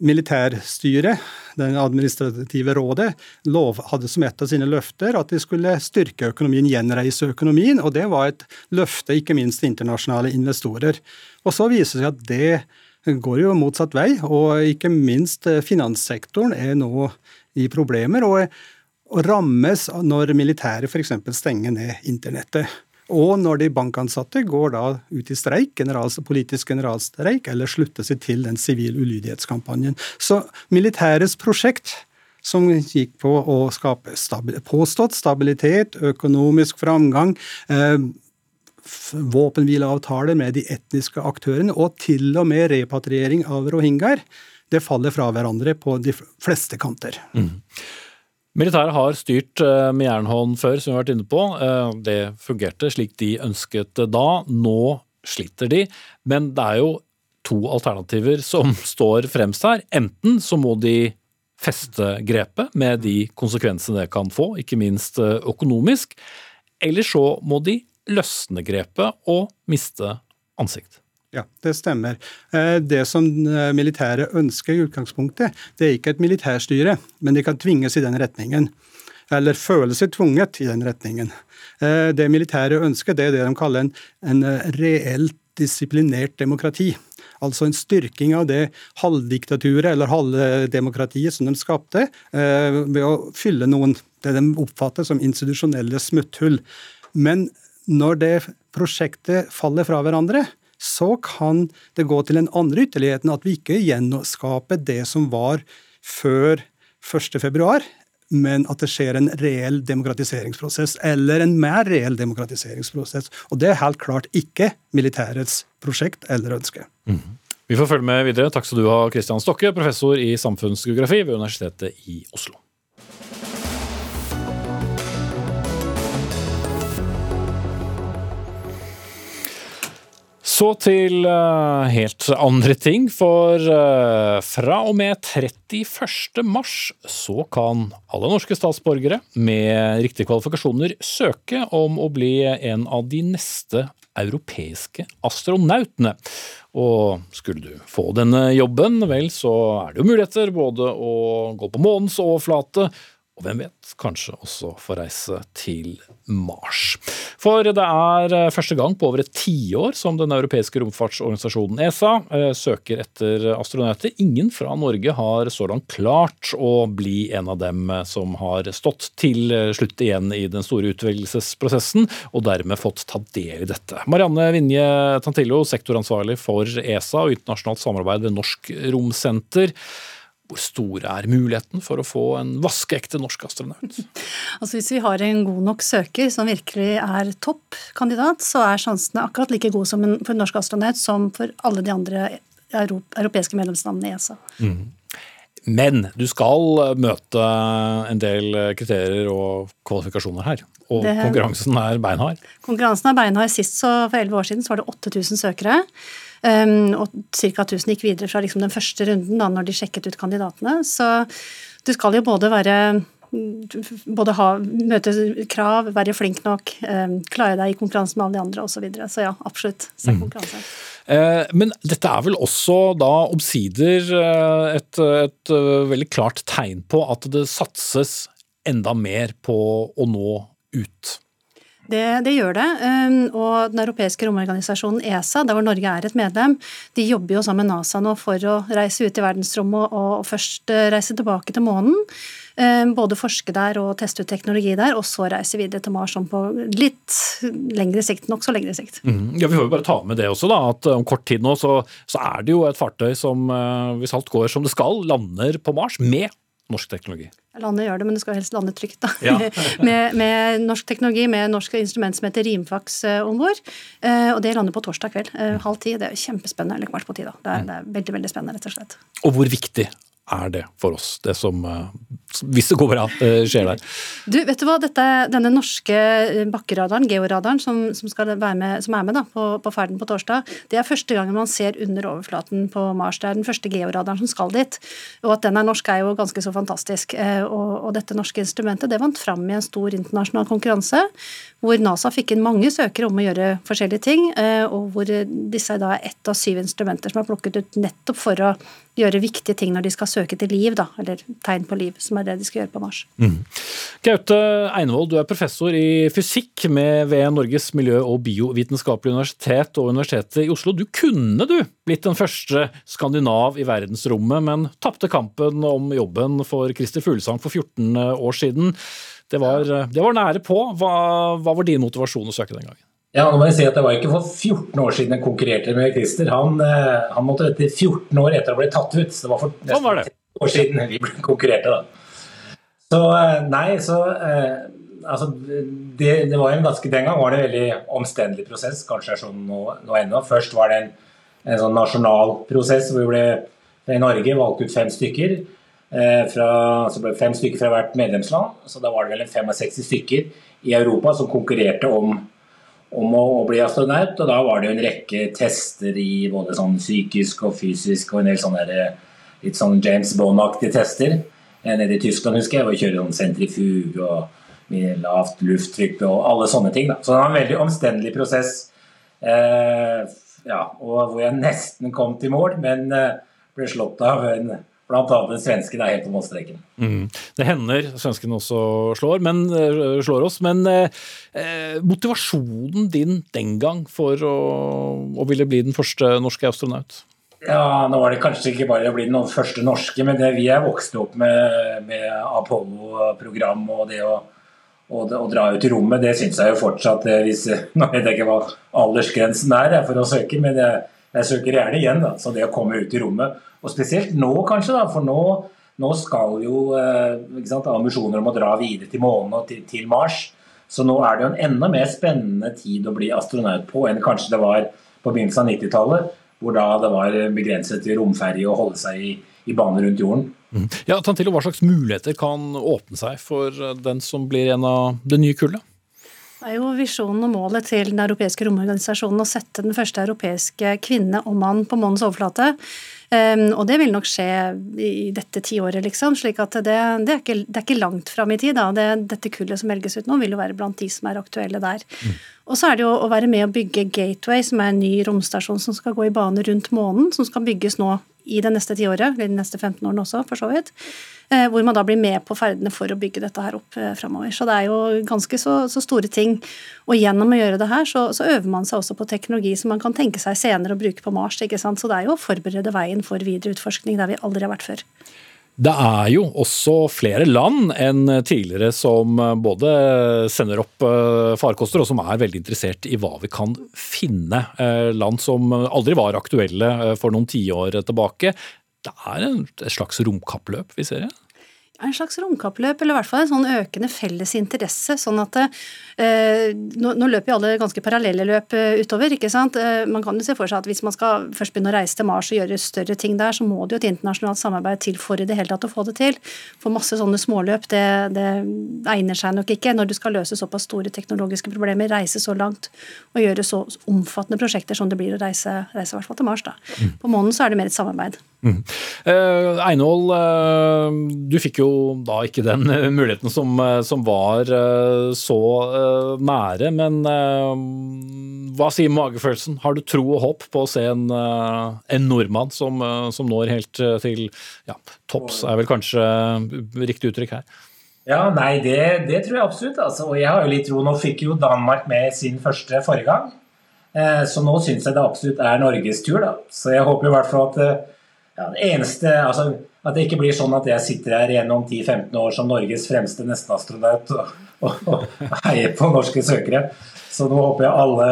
S9: Militærstyret, det administrative rådet, lov, hadde som et av sine løfter at de skulle styrke økonomien, gjenreise økonomien. Og det var et løfte, ikke minst til internasjonale investorer. Og så viser det seg at det går jo motsatt vei, og ikke minst eh, finanssektoren er nå i problemer. og rammes når militæret f.eks. stenger ned internettet. Og når de bankansatte går da ut i streik, generals, politisk generalstreik, eller slutter seg til den sivil ulydighetskampanjen. Så militærets prosjekt som gikk på å skape stabil, påstått stabilitet, økonomisk framgang, eh, våpenhvileavtaler med de etniske aktørene, og til og med repatriering av rohingyaer, det faller fra hverandre på de fleste kanter. Mm.
S2: Militæret har styrt eh, med jernhånd før, som vi har vært inne på. Eh, det fungerte slik de ønsket da. Nå sliter de. Men det er jo to alternativer som står fremst her. Enten så må de feste grepet med de konsekvensene det kan få, ikke minst eh, økonomisk. Eller så må de løsne grepet og miste ansikt.
S9: Ja, det stemmer. Eh, det som militære militæret ønsker i utgangspunktet, det er ikke et militærstyre, men de kan tvinges i den retningen. Eller føle seg tvunget i den retningen. Eh, det militæret ønsker, det er det de kaller en, en reelt disiplinert demokrati. Altså en styrking av det halvdiktaturet eller halvdemokratiet som de skapte, ved å fylle noen det de oppfatter som institusjonelle smutthull. Men når det prosjektet faller fra hverandre, så kan det gå til den andre ytterligheten at vi ikke gjenskaper det som var før 1.2, men at det skjer en reell demokratiseringsprosess, eller en mer reell demokratiseringsprosess. Og det er helt klart ikke militærets prosjekt eller ønske. Mm.
S2: Vi får følge med videre. Takk skal du ha, Kristian Stokke, professor i samfunnsgeografi ved Universitetet i Oslo. Så til uh, helt andre ting, for uh, fra og med 31. mars så kan alle norske statsborgere med riktige kvalifikasjoner søke om å bli en av de neste europeiske astronautene. Og skulle du få denne jobben, vel så er det jo muligheter både å gå på månens overflate og hvem vet, kanskje også få reise til Mars. For det er eh, første gang på over et tiår som den europeiske romfartsorganisasjonen ESA eh, søker etter astronauter. Ingen fra Norge har så langt klart å bli en av dem eh, som har stått til slutt igjen i den store utvelgelsesprosessen, og dermed fått ta del i dette. Marianne Vinje Tantillo, sektoransvarlig for ESA og internasjonalt samarbeid ved Norsk Romsenter. Hvor stor er muligheten for å få en vaskeekte norsk astronaut?
S10: Altså Hvis vi har en god nok søker som virkelig er toppkandidat, så er sjansene akkurat like gode som en, for en norsk astronaut som for alle de andre europeiske medlemslandene i ESA. Mm.
S2: Men du skal møte en del kriterier og kvalifikasjoner her. Og det, konkurransen er beinhard?
S10: Konkurransen er beinhard. Sist, så for elleve år siden, så var det 8000 søkere. Um, og ca. 1000 gikk videre fra liksom den første runden, da, når de sjekket ut kandidatene. Så du skal jo både være både ha, møte krav, være flink nok, um, klare deg i konkurranse med alle de andre osv. Så, videre. så ja, absolutt. Se mm. konkurranse.
S2: Mm. Men dette er vel også da omsider eh, et, et, eh, veldig klart tegn på at det satses enda mer på å nå ut?
S10: Det, det, gjør det. Um, og Den europeiske romorganisasjonen ESA, der hvor Norge er et medlem, de jobber jo sammen med NASA nå for å reise ut i verdensrommet og først eh, reise tilbake til månen. Um, både forske der og teste ut teknologi der, og så reise videre til Mars på litt lengre sikt. Nokså lengre sikt.
S2: Mm. Ja, Vi får jo bare ta med det også, da, at om kort tid nå så, så er det jo et fartøy som, eh, hvis alt går som det skal, lander på Mars med norsk teknologi?
S10: Landet gjør det, men det skal helst lande trygt. da. Ja. med, med, norsk teknologi, med norsk instrument som heter Rimfax uh, om bord. Uh, og det lander på torsdag kveld. Uh, halv ti. Det er kjempespennende. Eller kvart på ti, da. Det er, det er, veldig veldig spennende, rett og slett.
S2: Og hvor viktig er det for oss, det som hvis det går bra, eh, skjer der.
S10: Du, vet du hva, Dette, Denne norske eh, bakkeradaren, georadaren, som, som, med, som er med da, på, på, ferden på torsdag, det er første gangen man ser under overflaten på Mars. Det er den første georadaren som skal dit. Og at den er norsk er jo ganske så fantastisk. Eh, og, og dette norske instrumentet det vant fram i en stor internasjonal konkurranse, hvor NASA fikk inn mange søkere om å gjøre forskjellige ting, og hvor disse da er ett av syv instrumenter som er plukket ut nettopp for å gjøre viktige ting når de skal søke til liv, da, eller tegn på liv, som er det de skal gjøre på Mars. Mm.
S2: Gaute Einevold, du er professor i fysikk med ved Norges miljø- og biovitenskapelige universitet og Universitetet i Oslo. Du kunne du blitt den første skandinav i verdensrommet, men tapte kampen om jobben for Christer Fuglesang for 14 år siden. Det var, det var nære på. Hva, hva var din motivasjon å søke den gangen?
S11: Ja, nå må jeg si at Det var ikke for 14 år siden jeg konkurrerte med Christer. Han, eh, han måtte etter 14 år etter å bli tatt ut. Så det var for sånn nesten var 30 år siden vi ble konkurrerte. da. Så eh, nei, så eh, altså, det, det, var en ganske, Den gang var det en veldig omstendelig prosess, kanskje er sånn nå, nå ennå. Først var det en, en, sånn nasjonal prosess hvor vi ble i Norge valgt ut fem stykker. Eh, fra, så ble det fem stykker fra hvert medlemsland. Så da var det vel en 65 stykker i Europa som konkurrerte om om å, å, bli astronaut. Og da var det jo en rekke tester i både sånn psykisk og fysisk, og en del sånne der, litt sånn James Bond-aktige tester. Nede i Tyskland husker jeg, hvor jeg kjører sånn sentrifug og lavt lufttrykk og alle sånne ting. Da. Så det var en veldig omstendelig prosess. Eh, ja, og hvor jeg nesten kom til mål, men eh, ble slått av en Blant annet svensken er helt på målstreken. Mm.
S2: Det hender svenskene også slår, men, eh, slår oss. Men eh, motivasjonen din den gang for å, å, ville bli den første norske astronaut?
S11: Ja, Nå var det kanskje ikke bare å bli den første norske, men det vi er vokst opp med, med Apollo-program og det å, å, å, dra ut i rommet, det syns jeg jo fortsatt eh, hvis, Nå vet jeg ikke hva aldersgrensen er for å søke, men jeg, jeg søker gjerne igjen. da, Så det å komme ut i rommet og spesielt nå, kanskje, da, for nå, nå skal jo eh, sant, ambisjoner om å dra videre til månen og til, til, Mars. Så nå er det jo en enda mer spennende tid å bli astronaut på enn kanskje det var på begynnelsen av 90-tallet, hvor da det var begrenset til romferje å holde seg i, i bane rundt jorden.
S2: Mm. Ja, Tantillo, Hva slags muligheter kan åpne seg for den som blir en av det nye kullet?
S10: Det er jo visjonen og målet til den europeiske romorganisasjonen å sette den første europeiske kvinne og mann på månens overflate. Um, og det vil nok skje i dette tiåret, liksom. slik at det, det, er, ikke, det er ikke, langt fram i tid. da. Det, dette kullet som velges ut nå, vil jo være blant de som er aktuelle der. Mm. Og så er det jo å være med å bygge Gateway, som er en ny romstasjon som skal gå i bane rundt månen, som skal bygges nå i det neste tiåret, eller de neste 15 årene også, for så vidt. Eh, hvor man da blir med på ferdene for å bygge dette her opp eh, framover. Så det er jo ganske så, så, store ting. Og gjennom å gjøre det her, så, så, øver man seg også på teknologi som man kan tenke seg senere å bruke på Mars. ikke sant? Så det er jo å forberede veien for videre utforskning der vi aldri har vært før.
S2: Det er jo også flere land enn tidligere som både sender opp eh, farkoster, og som er veldig interessert i hva vi kan finne. Land som aldri var aktuelle for noen tiår tilbake. Det er et slags romkappløp vi ser? Ja
S10: en slags romkappløp, eller i hvert fall en sånn økende felles interesse. sånn at eh, nå, nå, løper jo alle ganske parallelle løp eh, utover. ikke sant? Eh, man kan jo se for seg at hvis man skal først begynne å reise til Mars og gjøre større ting der, så må det jo et internasjonalt samarbeid til for i det hele tatt å få det til. For masse sånne småløp, det, det egner seg nok ikke når du skal løse såpass store teknologiske problemer, reise så langt og gjøre så omfattende prosjekter som det blir å reise, reise i hvert fall til Mars. da. Mm. På månen så er det mer et samarbeid. Mm.
S2: Uh, Einhold, uh, du fikk jo da ikke den muligheten som, som var så nære, men hva sier magefølelsen? Har du tro og håp på å se en, en nordmann som, som, når helt til ja, topps, er vel kanskje riktig uttrykk her?
S11: Ja, nei, det, det tror jeg absolutt. Altså, og jeg har jo litt tro. Nå fikk jo Danmark med sin første forrige gang. Så nå syns jeg det absolutt er Norges tur. da. Så jeg håper i hvert fall at ja, det eneste, altså, At det ikke blir sånn at jeg sitter her gjennom 10-15 år som Norges fremste nestenastronaut og, og, og heier på norske søkere. Så nå håper jeg alle,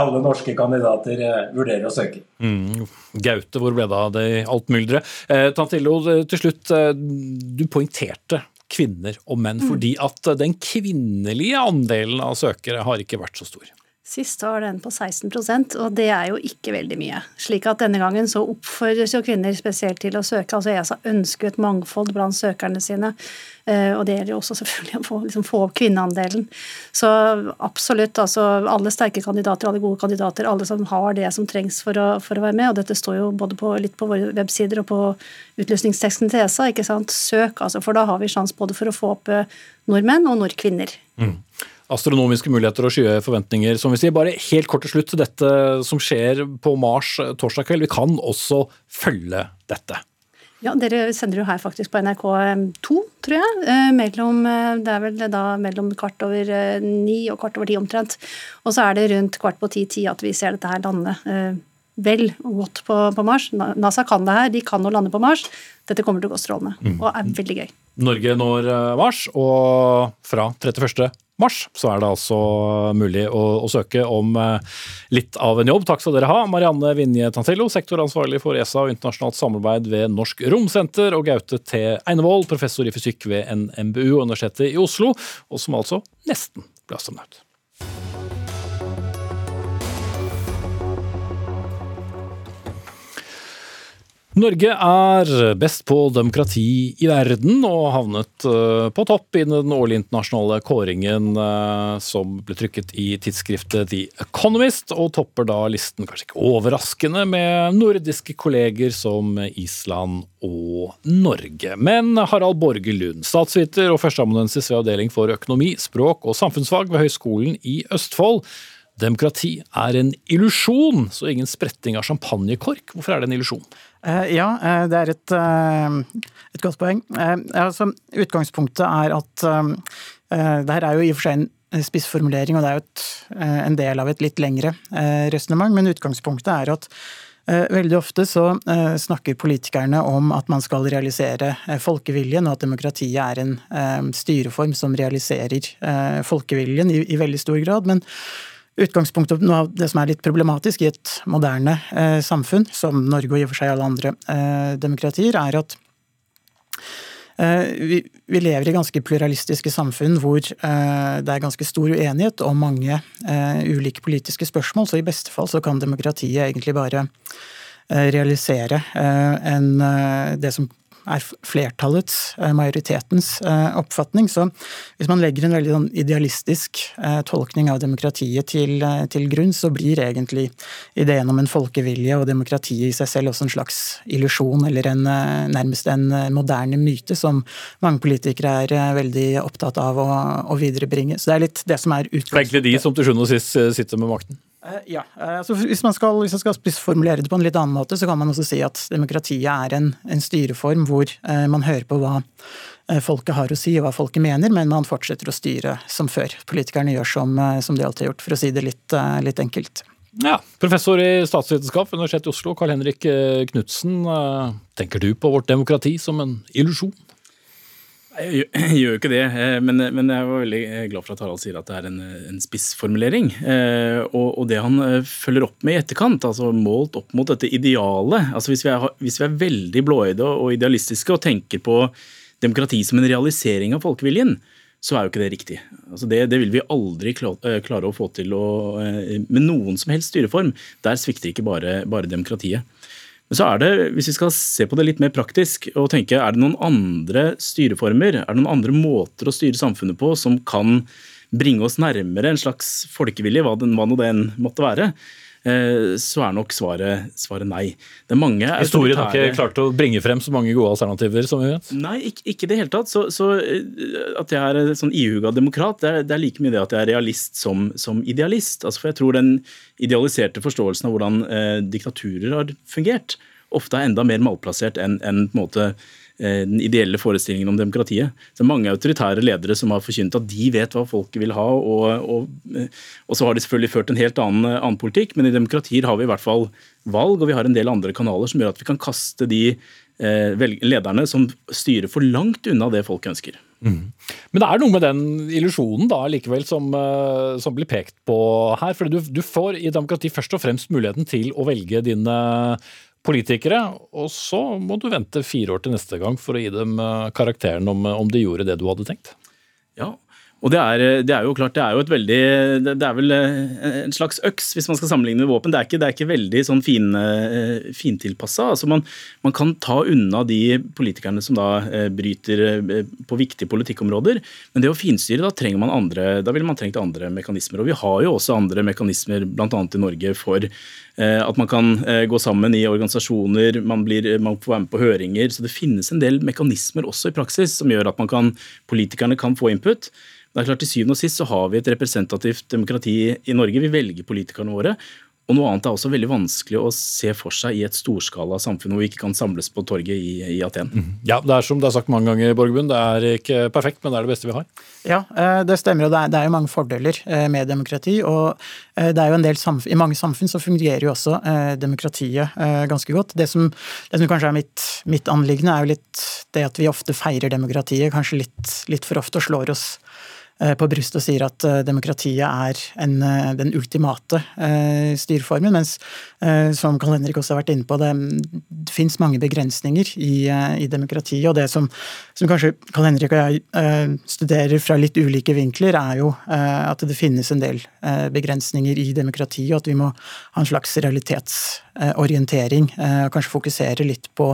S11: alle norske kandidater eh, vurderer å søke.
S2: Mm. Gaute, hvor ble det av det alt mylderet? Eh, Tantillo, til slutt. Eh, du poengterte kvinner og menn mm. fordi at den kvinnelige andelen av søkere har ikke vært så stor.
S10: Sist var den på 16% og det er jo ikke veldig mye. Slik at denne gangen så oppfordres jo kvinner spesielt til å søke. Altså ESA ønsker et mangfold blant søkerne sine, eh, og det gjelder jo også selvfølgelig å få, liksom, få opp kvinneandelen. Så absolutt, altså alle sterke kandidater, alle gode kandidater, alle som har det som trengs for å, for å være med, og dette står jo både på, litt på våre websider og på utlysningsteksten til ESA, ikke sant, søk, altså, for da har vi sjanse både for å få opp eh, nordmenn og nordkvinner. Mm
S2: astronomiske muligheter og skyhøye forventninger. Som vi sier, bare helt kort til slutt, dette som skjer på Mars torsdag kveld. Vi kan også følge dette.
S10: Ja, Dere sender jo her faktisk på NRK2, tror jeg. Eh, mellom, eh, det er vel da mellom kvart over eh, ni og kvart over ti omtrent. Og så er det rundt kvart på ti-ti at vi ser dette her lande vel og godt på, på, Mars. NASA kan det her, de kan å lande på Mars. Dette kommer til å gå strålende mm. og er veldig gøy.
S2: Norge når Mars, og fra 31 mars, så er det altså mulig å, å, søke om eh, litt av en jobb. Takk skal dere ha. Marianne Vinje Tantillo, sektoransvarlig for ESA og internasjonalt samarbeid ved Norsk Romsenter, og Gaute T. Einevold, professor i fysikk ved NMBU og Universitetet i Oslo, og som altså nesten ble astronaut. Norge er best på demokrati i verden og havnet eh, på topp i den årlige internasjonale kåringen eh, som ble trykket i tidsskriftet The Economist, og topper da listen, kanskje ikke overraskende, med nordiske kolleger som Island og Norge. Men Harald Borge Lund, statsviter og førsteamanuensis ved Avdeling for økonomi, språk og samfunnsfag ved Høgskolen i Østfold. Demokrati er en illusjon, så ingen spretting av champagnekork. Hvorfor er det en illusjon?
S12: Eh, ja, eh, det er et, eh, et godt poeng. Altså, utgangspunktet er at det her er jo i og for seg en spissformulering, og det er jo et, en del av et litt lengre resonnement, men utgangspunktet er at Veldig ofte så snakker politikerne om at man skal realisere folkeviljen, og at demokratiet er en styreform som realiserer folkeviljen i, i veldig stor grad. Men Utgangspunktet noe av det som er litt problematisk i et moderne eh, samfunn, som Norge og i og for seg alle andre eh, demokratier, er at eh, vi, vi, lever i ganske pluralistiske samfunn hvor eh, det er ganske stor uenighet om mange eh, ulike politiske spørsmål, så i beste fall så kan demokratiet egentlig bare eh, realisere en, det som er flertallets, eh, majoritetens, eh, oppfatning. Så hvis man legger en veldig sånn idealistisk eh, tolkning av demokratiet til, til, grunn, så blir egentlig ideen om en folkevilje og demokratiet i seg selv også en slags illusjon, eller en, nærmest en moderne myte som mange politikere er veldig opptatt av å, å viderebringe. Så det er litt det som er utgangspunktet.
S2: Det er egentlig de som til sjuende og sist sitter med makten?
S12: Eh, ja, altså hvis man skal, hvis man skal formulere det på en litt annen måte, så kan man også si at demokratiet er en, en styreform hvor eh, man hører på hva folket har å si og hva folket mener, men man fortsetter å styre som før. Politikerne gjør som, som de alltid har gjort, for å si det litt, litt enkelt.
S2: Ja, Professor i statsvitenskap ved Universitetet i Oslo, Karl Henrik Knutsen. Tenker du på vårt demokrati som en illusjon?
S13: Jeg gjør jo ikke det, eh, men, men, jeg var veldig eh, glad for at Harald sier at det er en, en spissformulering. Eh, og, og, det han følger opp med i etterkant, altså målt opp mot dette idealet altså Hvis vi er, hvis vi er veldig blåøyde og idealistiske og tenker på demokrati som en realisering av folkeviljen, så er jo ikke det riktig. Altså det, det, vil vi aldri klare å få til å, med noen som helst styreform. Der svikter ikke bare, bare demokratiet. Men så er det, hvis vi skal se på det litt mer praktisk og tenke er det noen andre styreformer, er det noen andre måter å styre samfunnet på som kan bringe oss nærmere en slags folkevilje, hva, den, hva nå den måtte være, så er nok svaret, svaret nei. Det er mange
S2: Historien har ikke klart å bringe frem så mange gode alternativer? som vi vet?
S13: Nei, ikke i det hele tatt. Så, så, eh, At jeg er sånn ihuga demokrat, det er, det er, like mye det at jeg er realist som, som idealist. Altså, for jeg tror den idealiserte forståelsen av hvordan eh, diktaturer har fungert, ofte er enda mer malplassert enn en, på en måte eh, den ideelle forestillingen om demokratiet. Så Mange autoritære ledere som har forkynt at de vet hva folket vil ha. Og, og, eh, og så har de selvfølgelig ført en helt annen, annen, politikk, men i demokratier har vi i hvert fall valg, og vi har en del andre kanaler som gjør at vi kan kaste de eh, lederne som styrer for langt unna det folk ønsker. Mm.
S2: Men det er noe med den illusjonen da likevel som, som blir pekt på her. for du, du, får i demokrati først og fremst muligheten til å velge dine politikere, og så må du vente fire år til neste gang for å gi dem uh, karakteren om, om de gjorde det du hadde tenkt.
S13: Ja, Og det er, det er, jo klart, det er jo et veldig Det er vel eh, en slags øks, hvis man skal sammenligne med våpen. Det er ikke, det er ikke veldig sånn fin, eh, fintilpassa. Altså man, man, kan ta unna de politikerne som da eh, bryter på viktige politikkområder. Men det å finstyre, da trenger man andre Da ville man trengt andre mekanismer. Og vi har jo også andre mekanismer, bl.a. i Norge, for at man kan gå sammen i organisasjoner, man, blir, man får være med på høringer. Så det finnes en del mekanismer også i praksis som gjør at kan, politikerne kan få input. Det er klart Til syvende og sist så har vi et representativt demokrati i Norge. Vi velger politikerne våre. Og noe annet er også veldig vanskelig å se for seg i et storskala samfunn hvor vi ikke kan samles på torget i, i Aten. Mm.
S2: Ja, det er som det er sagt mange ganger, Borgerbund. Det er ikke perfekt, men det er det beste vi har.
S12: Ja, eh, det stemmer. Og det er, det er jo mange fordeler eh, med demokrati. Og eh, det er jo en del samfunn, I mange samfunn så fungerer jo også demokratiet ganske godt. Det som, det som kanskje er mitt, mitt anliggende, er jo litt det at vi ofte feirer demokratiet kanskje litt, litt for ofte og slår oss på brystet og sier at eh, demokratiet er en, eh, den ultimate styreformen. Mens, som Karl Henrik også har vært inne på, det, det fins mange begrensninger i, i, demokratiet. Og det som, som kanskje Karl Henrik og jeg studerer fra litt ulike vinkler, er jo at det finnes en del begrensninger i demokratiet, og at vi må ha en slags realitetsorientering. Og Kanskje fokusere litt på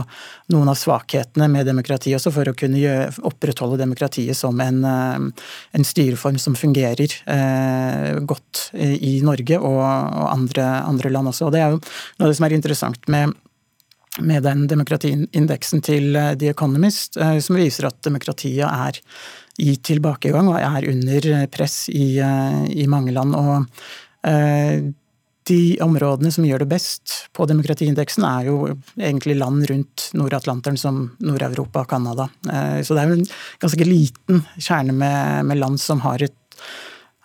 S12: noen av svakhetene med demokratiet også, for å kunne opprettholde demokratiet som en, en styreform som fungerer eh, godt i Norge og, andre, andre, land også. Og Det er jo noe av det som er interessant med, med den demokratiindeksen til eh, The Economist, eh, som viser at demokratiet er i tilbakegang og er under press i, eh, i mange land. og eh, de områdene som gjør det best på demokratiindeksen, er jo egentlig land rundt Nord-Atlanteren som Nord-Europa og Canada. Eh, så det er jo en ganske liten kjerne med, land som har et,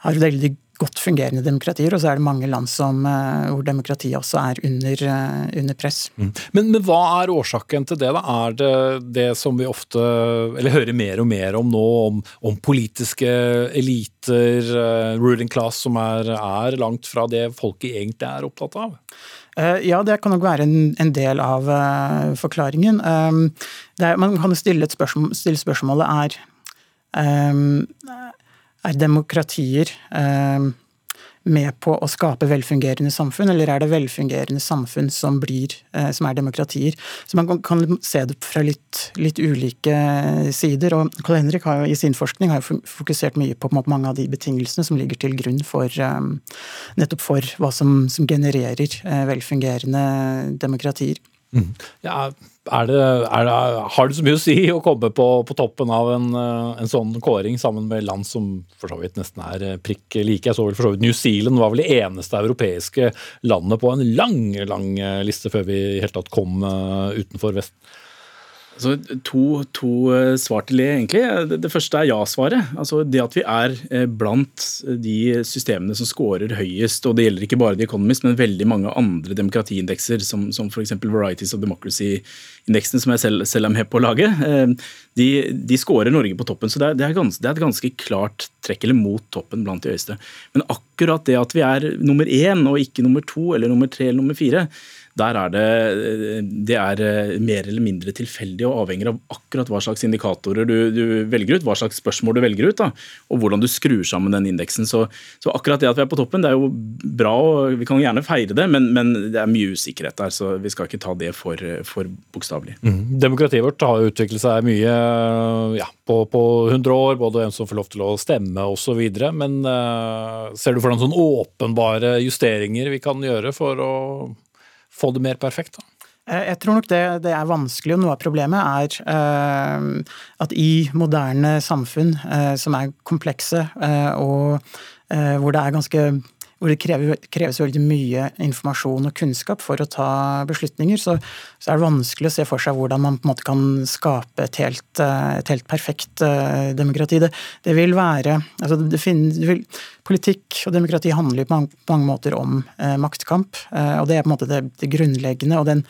S12: har et veldig godt fungerende demokratier, og så er det mange land som, eh, hvor demokratiet også er under, eh, under press.
S2: Mm. Men, men, hva er årsaken til det? da? Er det det som vi ofte eller hører mer og mer om nå, om, om politiske eliter, uh, ruling class, som er, er, langt fra det folket egentlig er opptatt av?
S12: Ja, det kan nok være en, en del av forklaringen. Man kan stille, spørsmål, stille spørsmålet er er demokratier eh, med på å skape velfungerende samfunn, eller er det velfungerende samfunn som, blir, eh, som er demokratier? Så Man kan se det fra litt, litt ulike sider. og Karl Henrik har jo i sin forskning har fokusert mye på, på mange av de betingelsene som ligger til grunn for eh, nettopp for hva som, som genererer velfungerende demokratier.
S2: Mm. Ja, er det, er det, har det så mye å si å komme på, på toppen av en, eh, en, sånn kåring sammen med land som for så vidt nesten er eh, prikk like? Jeg så vel for så vidt New Zealand var vel det eneste europeiske landet på en lang lang eh, liste før vi i hele tatt kom utenfor Vesten.
S13: Altså, to, to, eh, svar til det, egentlig. Det, det første er ja-svaret. Altså, det at vi er eh, blant de systemene som scorer høyest, og det gjelder ikke bare The Economist, men veldig mange andre demokratiindekser, som, som f.eks. Varieties of Democracy-indeksen, som jeg selv, selv, er med på å lage, eh, de, de scorer Norge på toppen. Så det er, det, er ganske, det er, et ganske klart trekk, eller mot toppen blant de høyeste. Men akkurat det at vi er nummer én, og ikke nummer to eller nummer tre eller nummer fire, der er det, det er eh, mer eller mindre tilfeldig og avhenger av akkurat hva slags indikatorer du, du, velger ut, hva slags spørsmål du velger ut, da, og hvordan du skrur sammen den indeksen. Så, så, akkurat det at vi er på toppen, det er jo bra, og vi kan gjerne feire det, men, men det er mye usikkerhet der, så vi skal ikke ta det for, for bokstavelig.
S2: Mm. Demokratiet vårt har utviklet seg mye ja, på, på 100 år, både en som får lov til å stemme osv., men uh, ser du for deg sånne åpenbare justeringer vi kan gjøre for å få det mer perfekt? da?
S12: Eh, jeg tror nok det, det, er vanskelig, og noe av problemet er uh, at i moderne samfunn uh, som er komplekse, uh, og hvor det er ganske hvor det kreves veldig mye informasjon og kunnskap for å ta beslutninger, så, så, er det vanskelig å se for seg hvordan man på en måte kan skape et helt, et helt perfekt uh, demokrati. Det, det, vil være altså det finnes, det vil, Politikk og demokrati handler på mange, på mange måter om eh, maktkamp, eh, og det er på en måte det, det grunnleggende. og den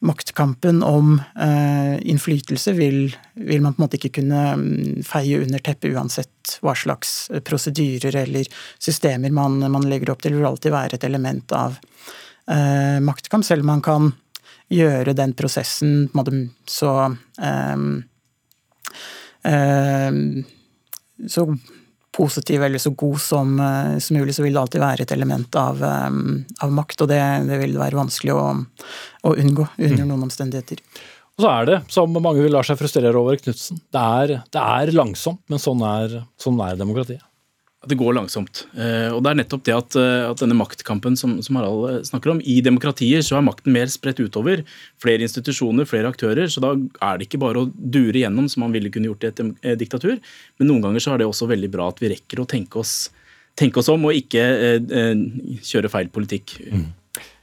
S12: maktkampen om eh, innflytelse vil, vil, man på en måte ikke kunne mm, feie under teppet uansett hva slags eh, prosedyrer eller systemer man, man, legger opp til. Det vil alltid være et element av eh, maktkamp, selv om man kan gjøre den prosessen på en måte så eh, eh, så positiv eller så god som, som, mulig, så vil det alltid være et element av, av makt. Og det, det, vil være vanskelig å, å unngå under mm. noen omstendigheter.
S2: Og så er det, som mange vil la seg frustrere over, Knutsen, det, det, er langsomt, men sånn er, sånn er demokratiet.
S13: Det går langsomt. Eh, og det er nettopp det at, eh, at denne maktkampen som, som, Harald eh, snakker om, i demokratier så er makten mer spredt utover. Flere institusjoner, flere aktører. Så da er det ikke bare å dure gjennom som man ville kunne gjort i et diktatur. Men noen ganger så er det også veldig bra at vi rekker å tenke oss, tenke oss om og ikke eh, kjøre feil politikk. Mm.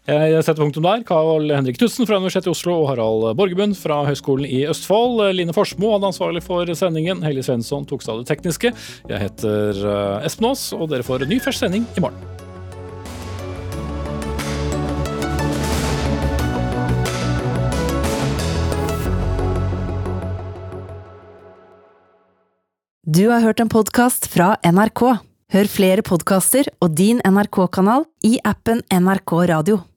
S2: Jeg setter punktum der. Karl Henrik Knutsen fra Universitetet i Oslo og Harald Borgebund fra Høgskolen i Østfold. Line Forsmo hadde ansvarlig for sendingen. Helge Svensson tok seg av det tekniske. Jeg heter eh, Espen Aas, og dere får en ny fersk sending i morgen.
S1: Du har hørt en podkast fra NRK. Hør flere podkaster og din NRK-kanal i appen NRK Radio.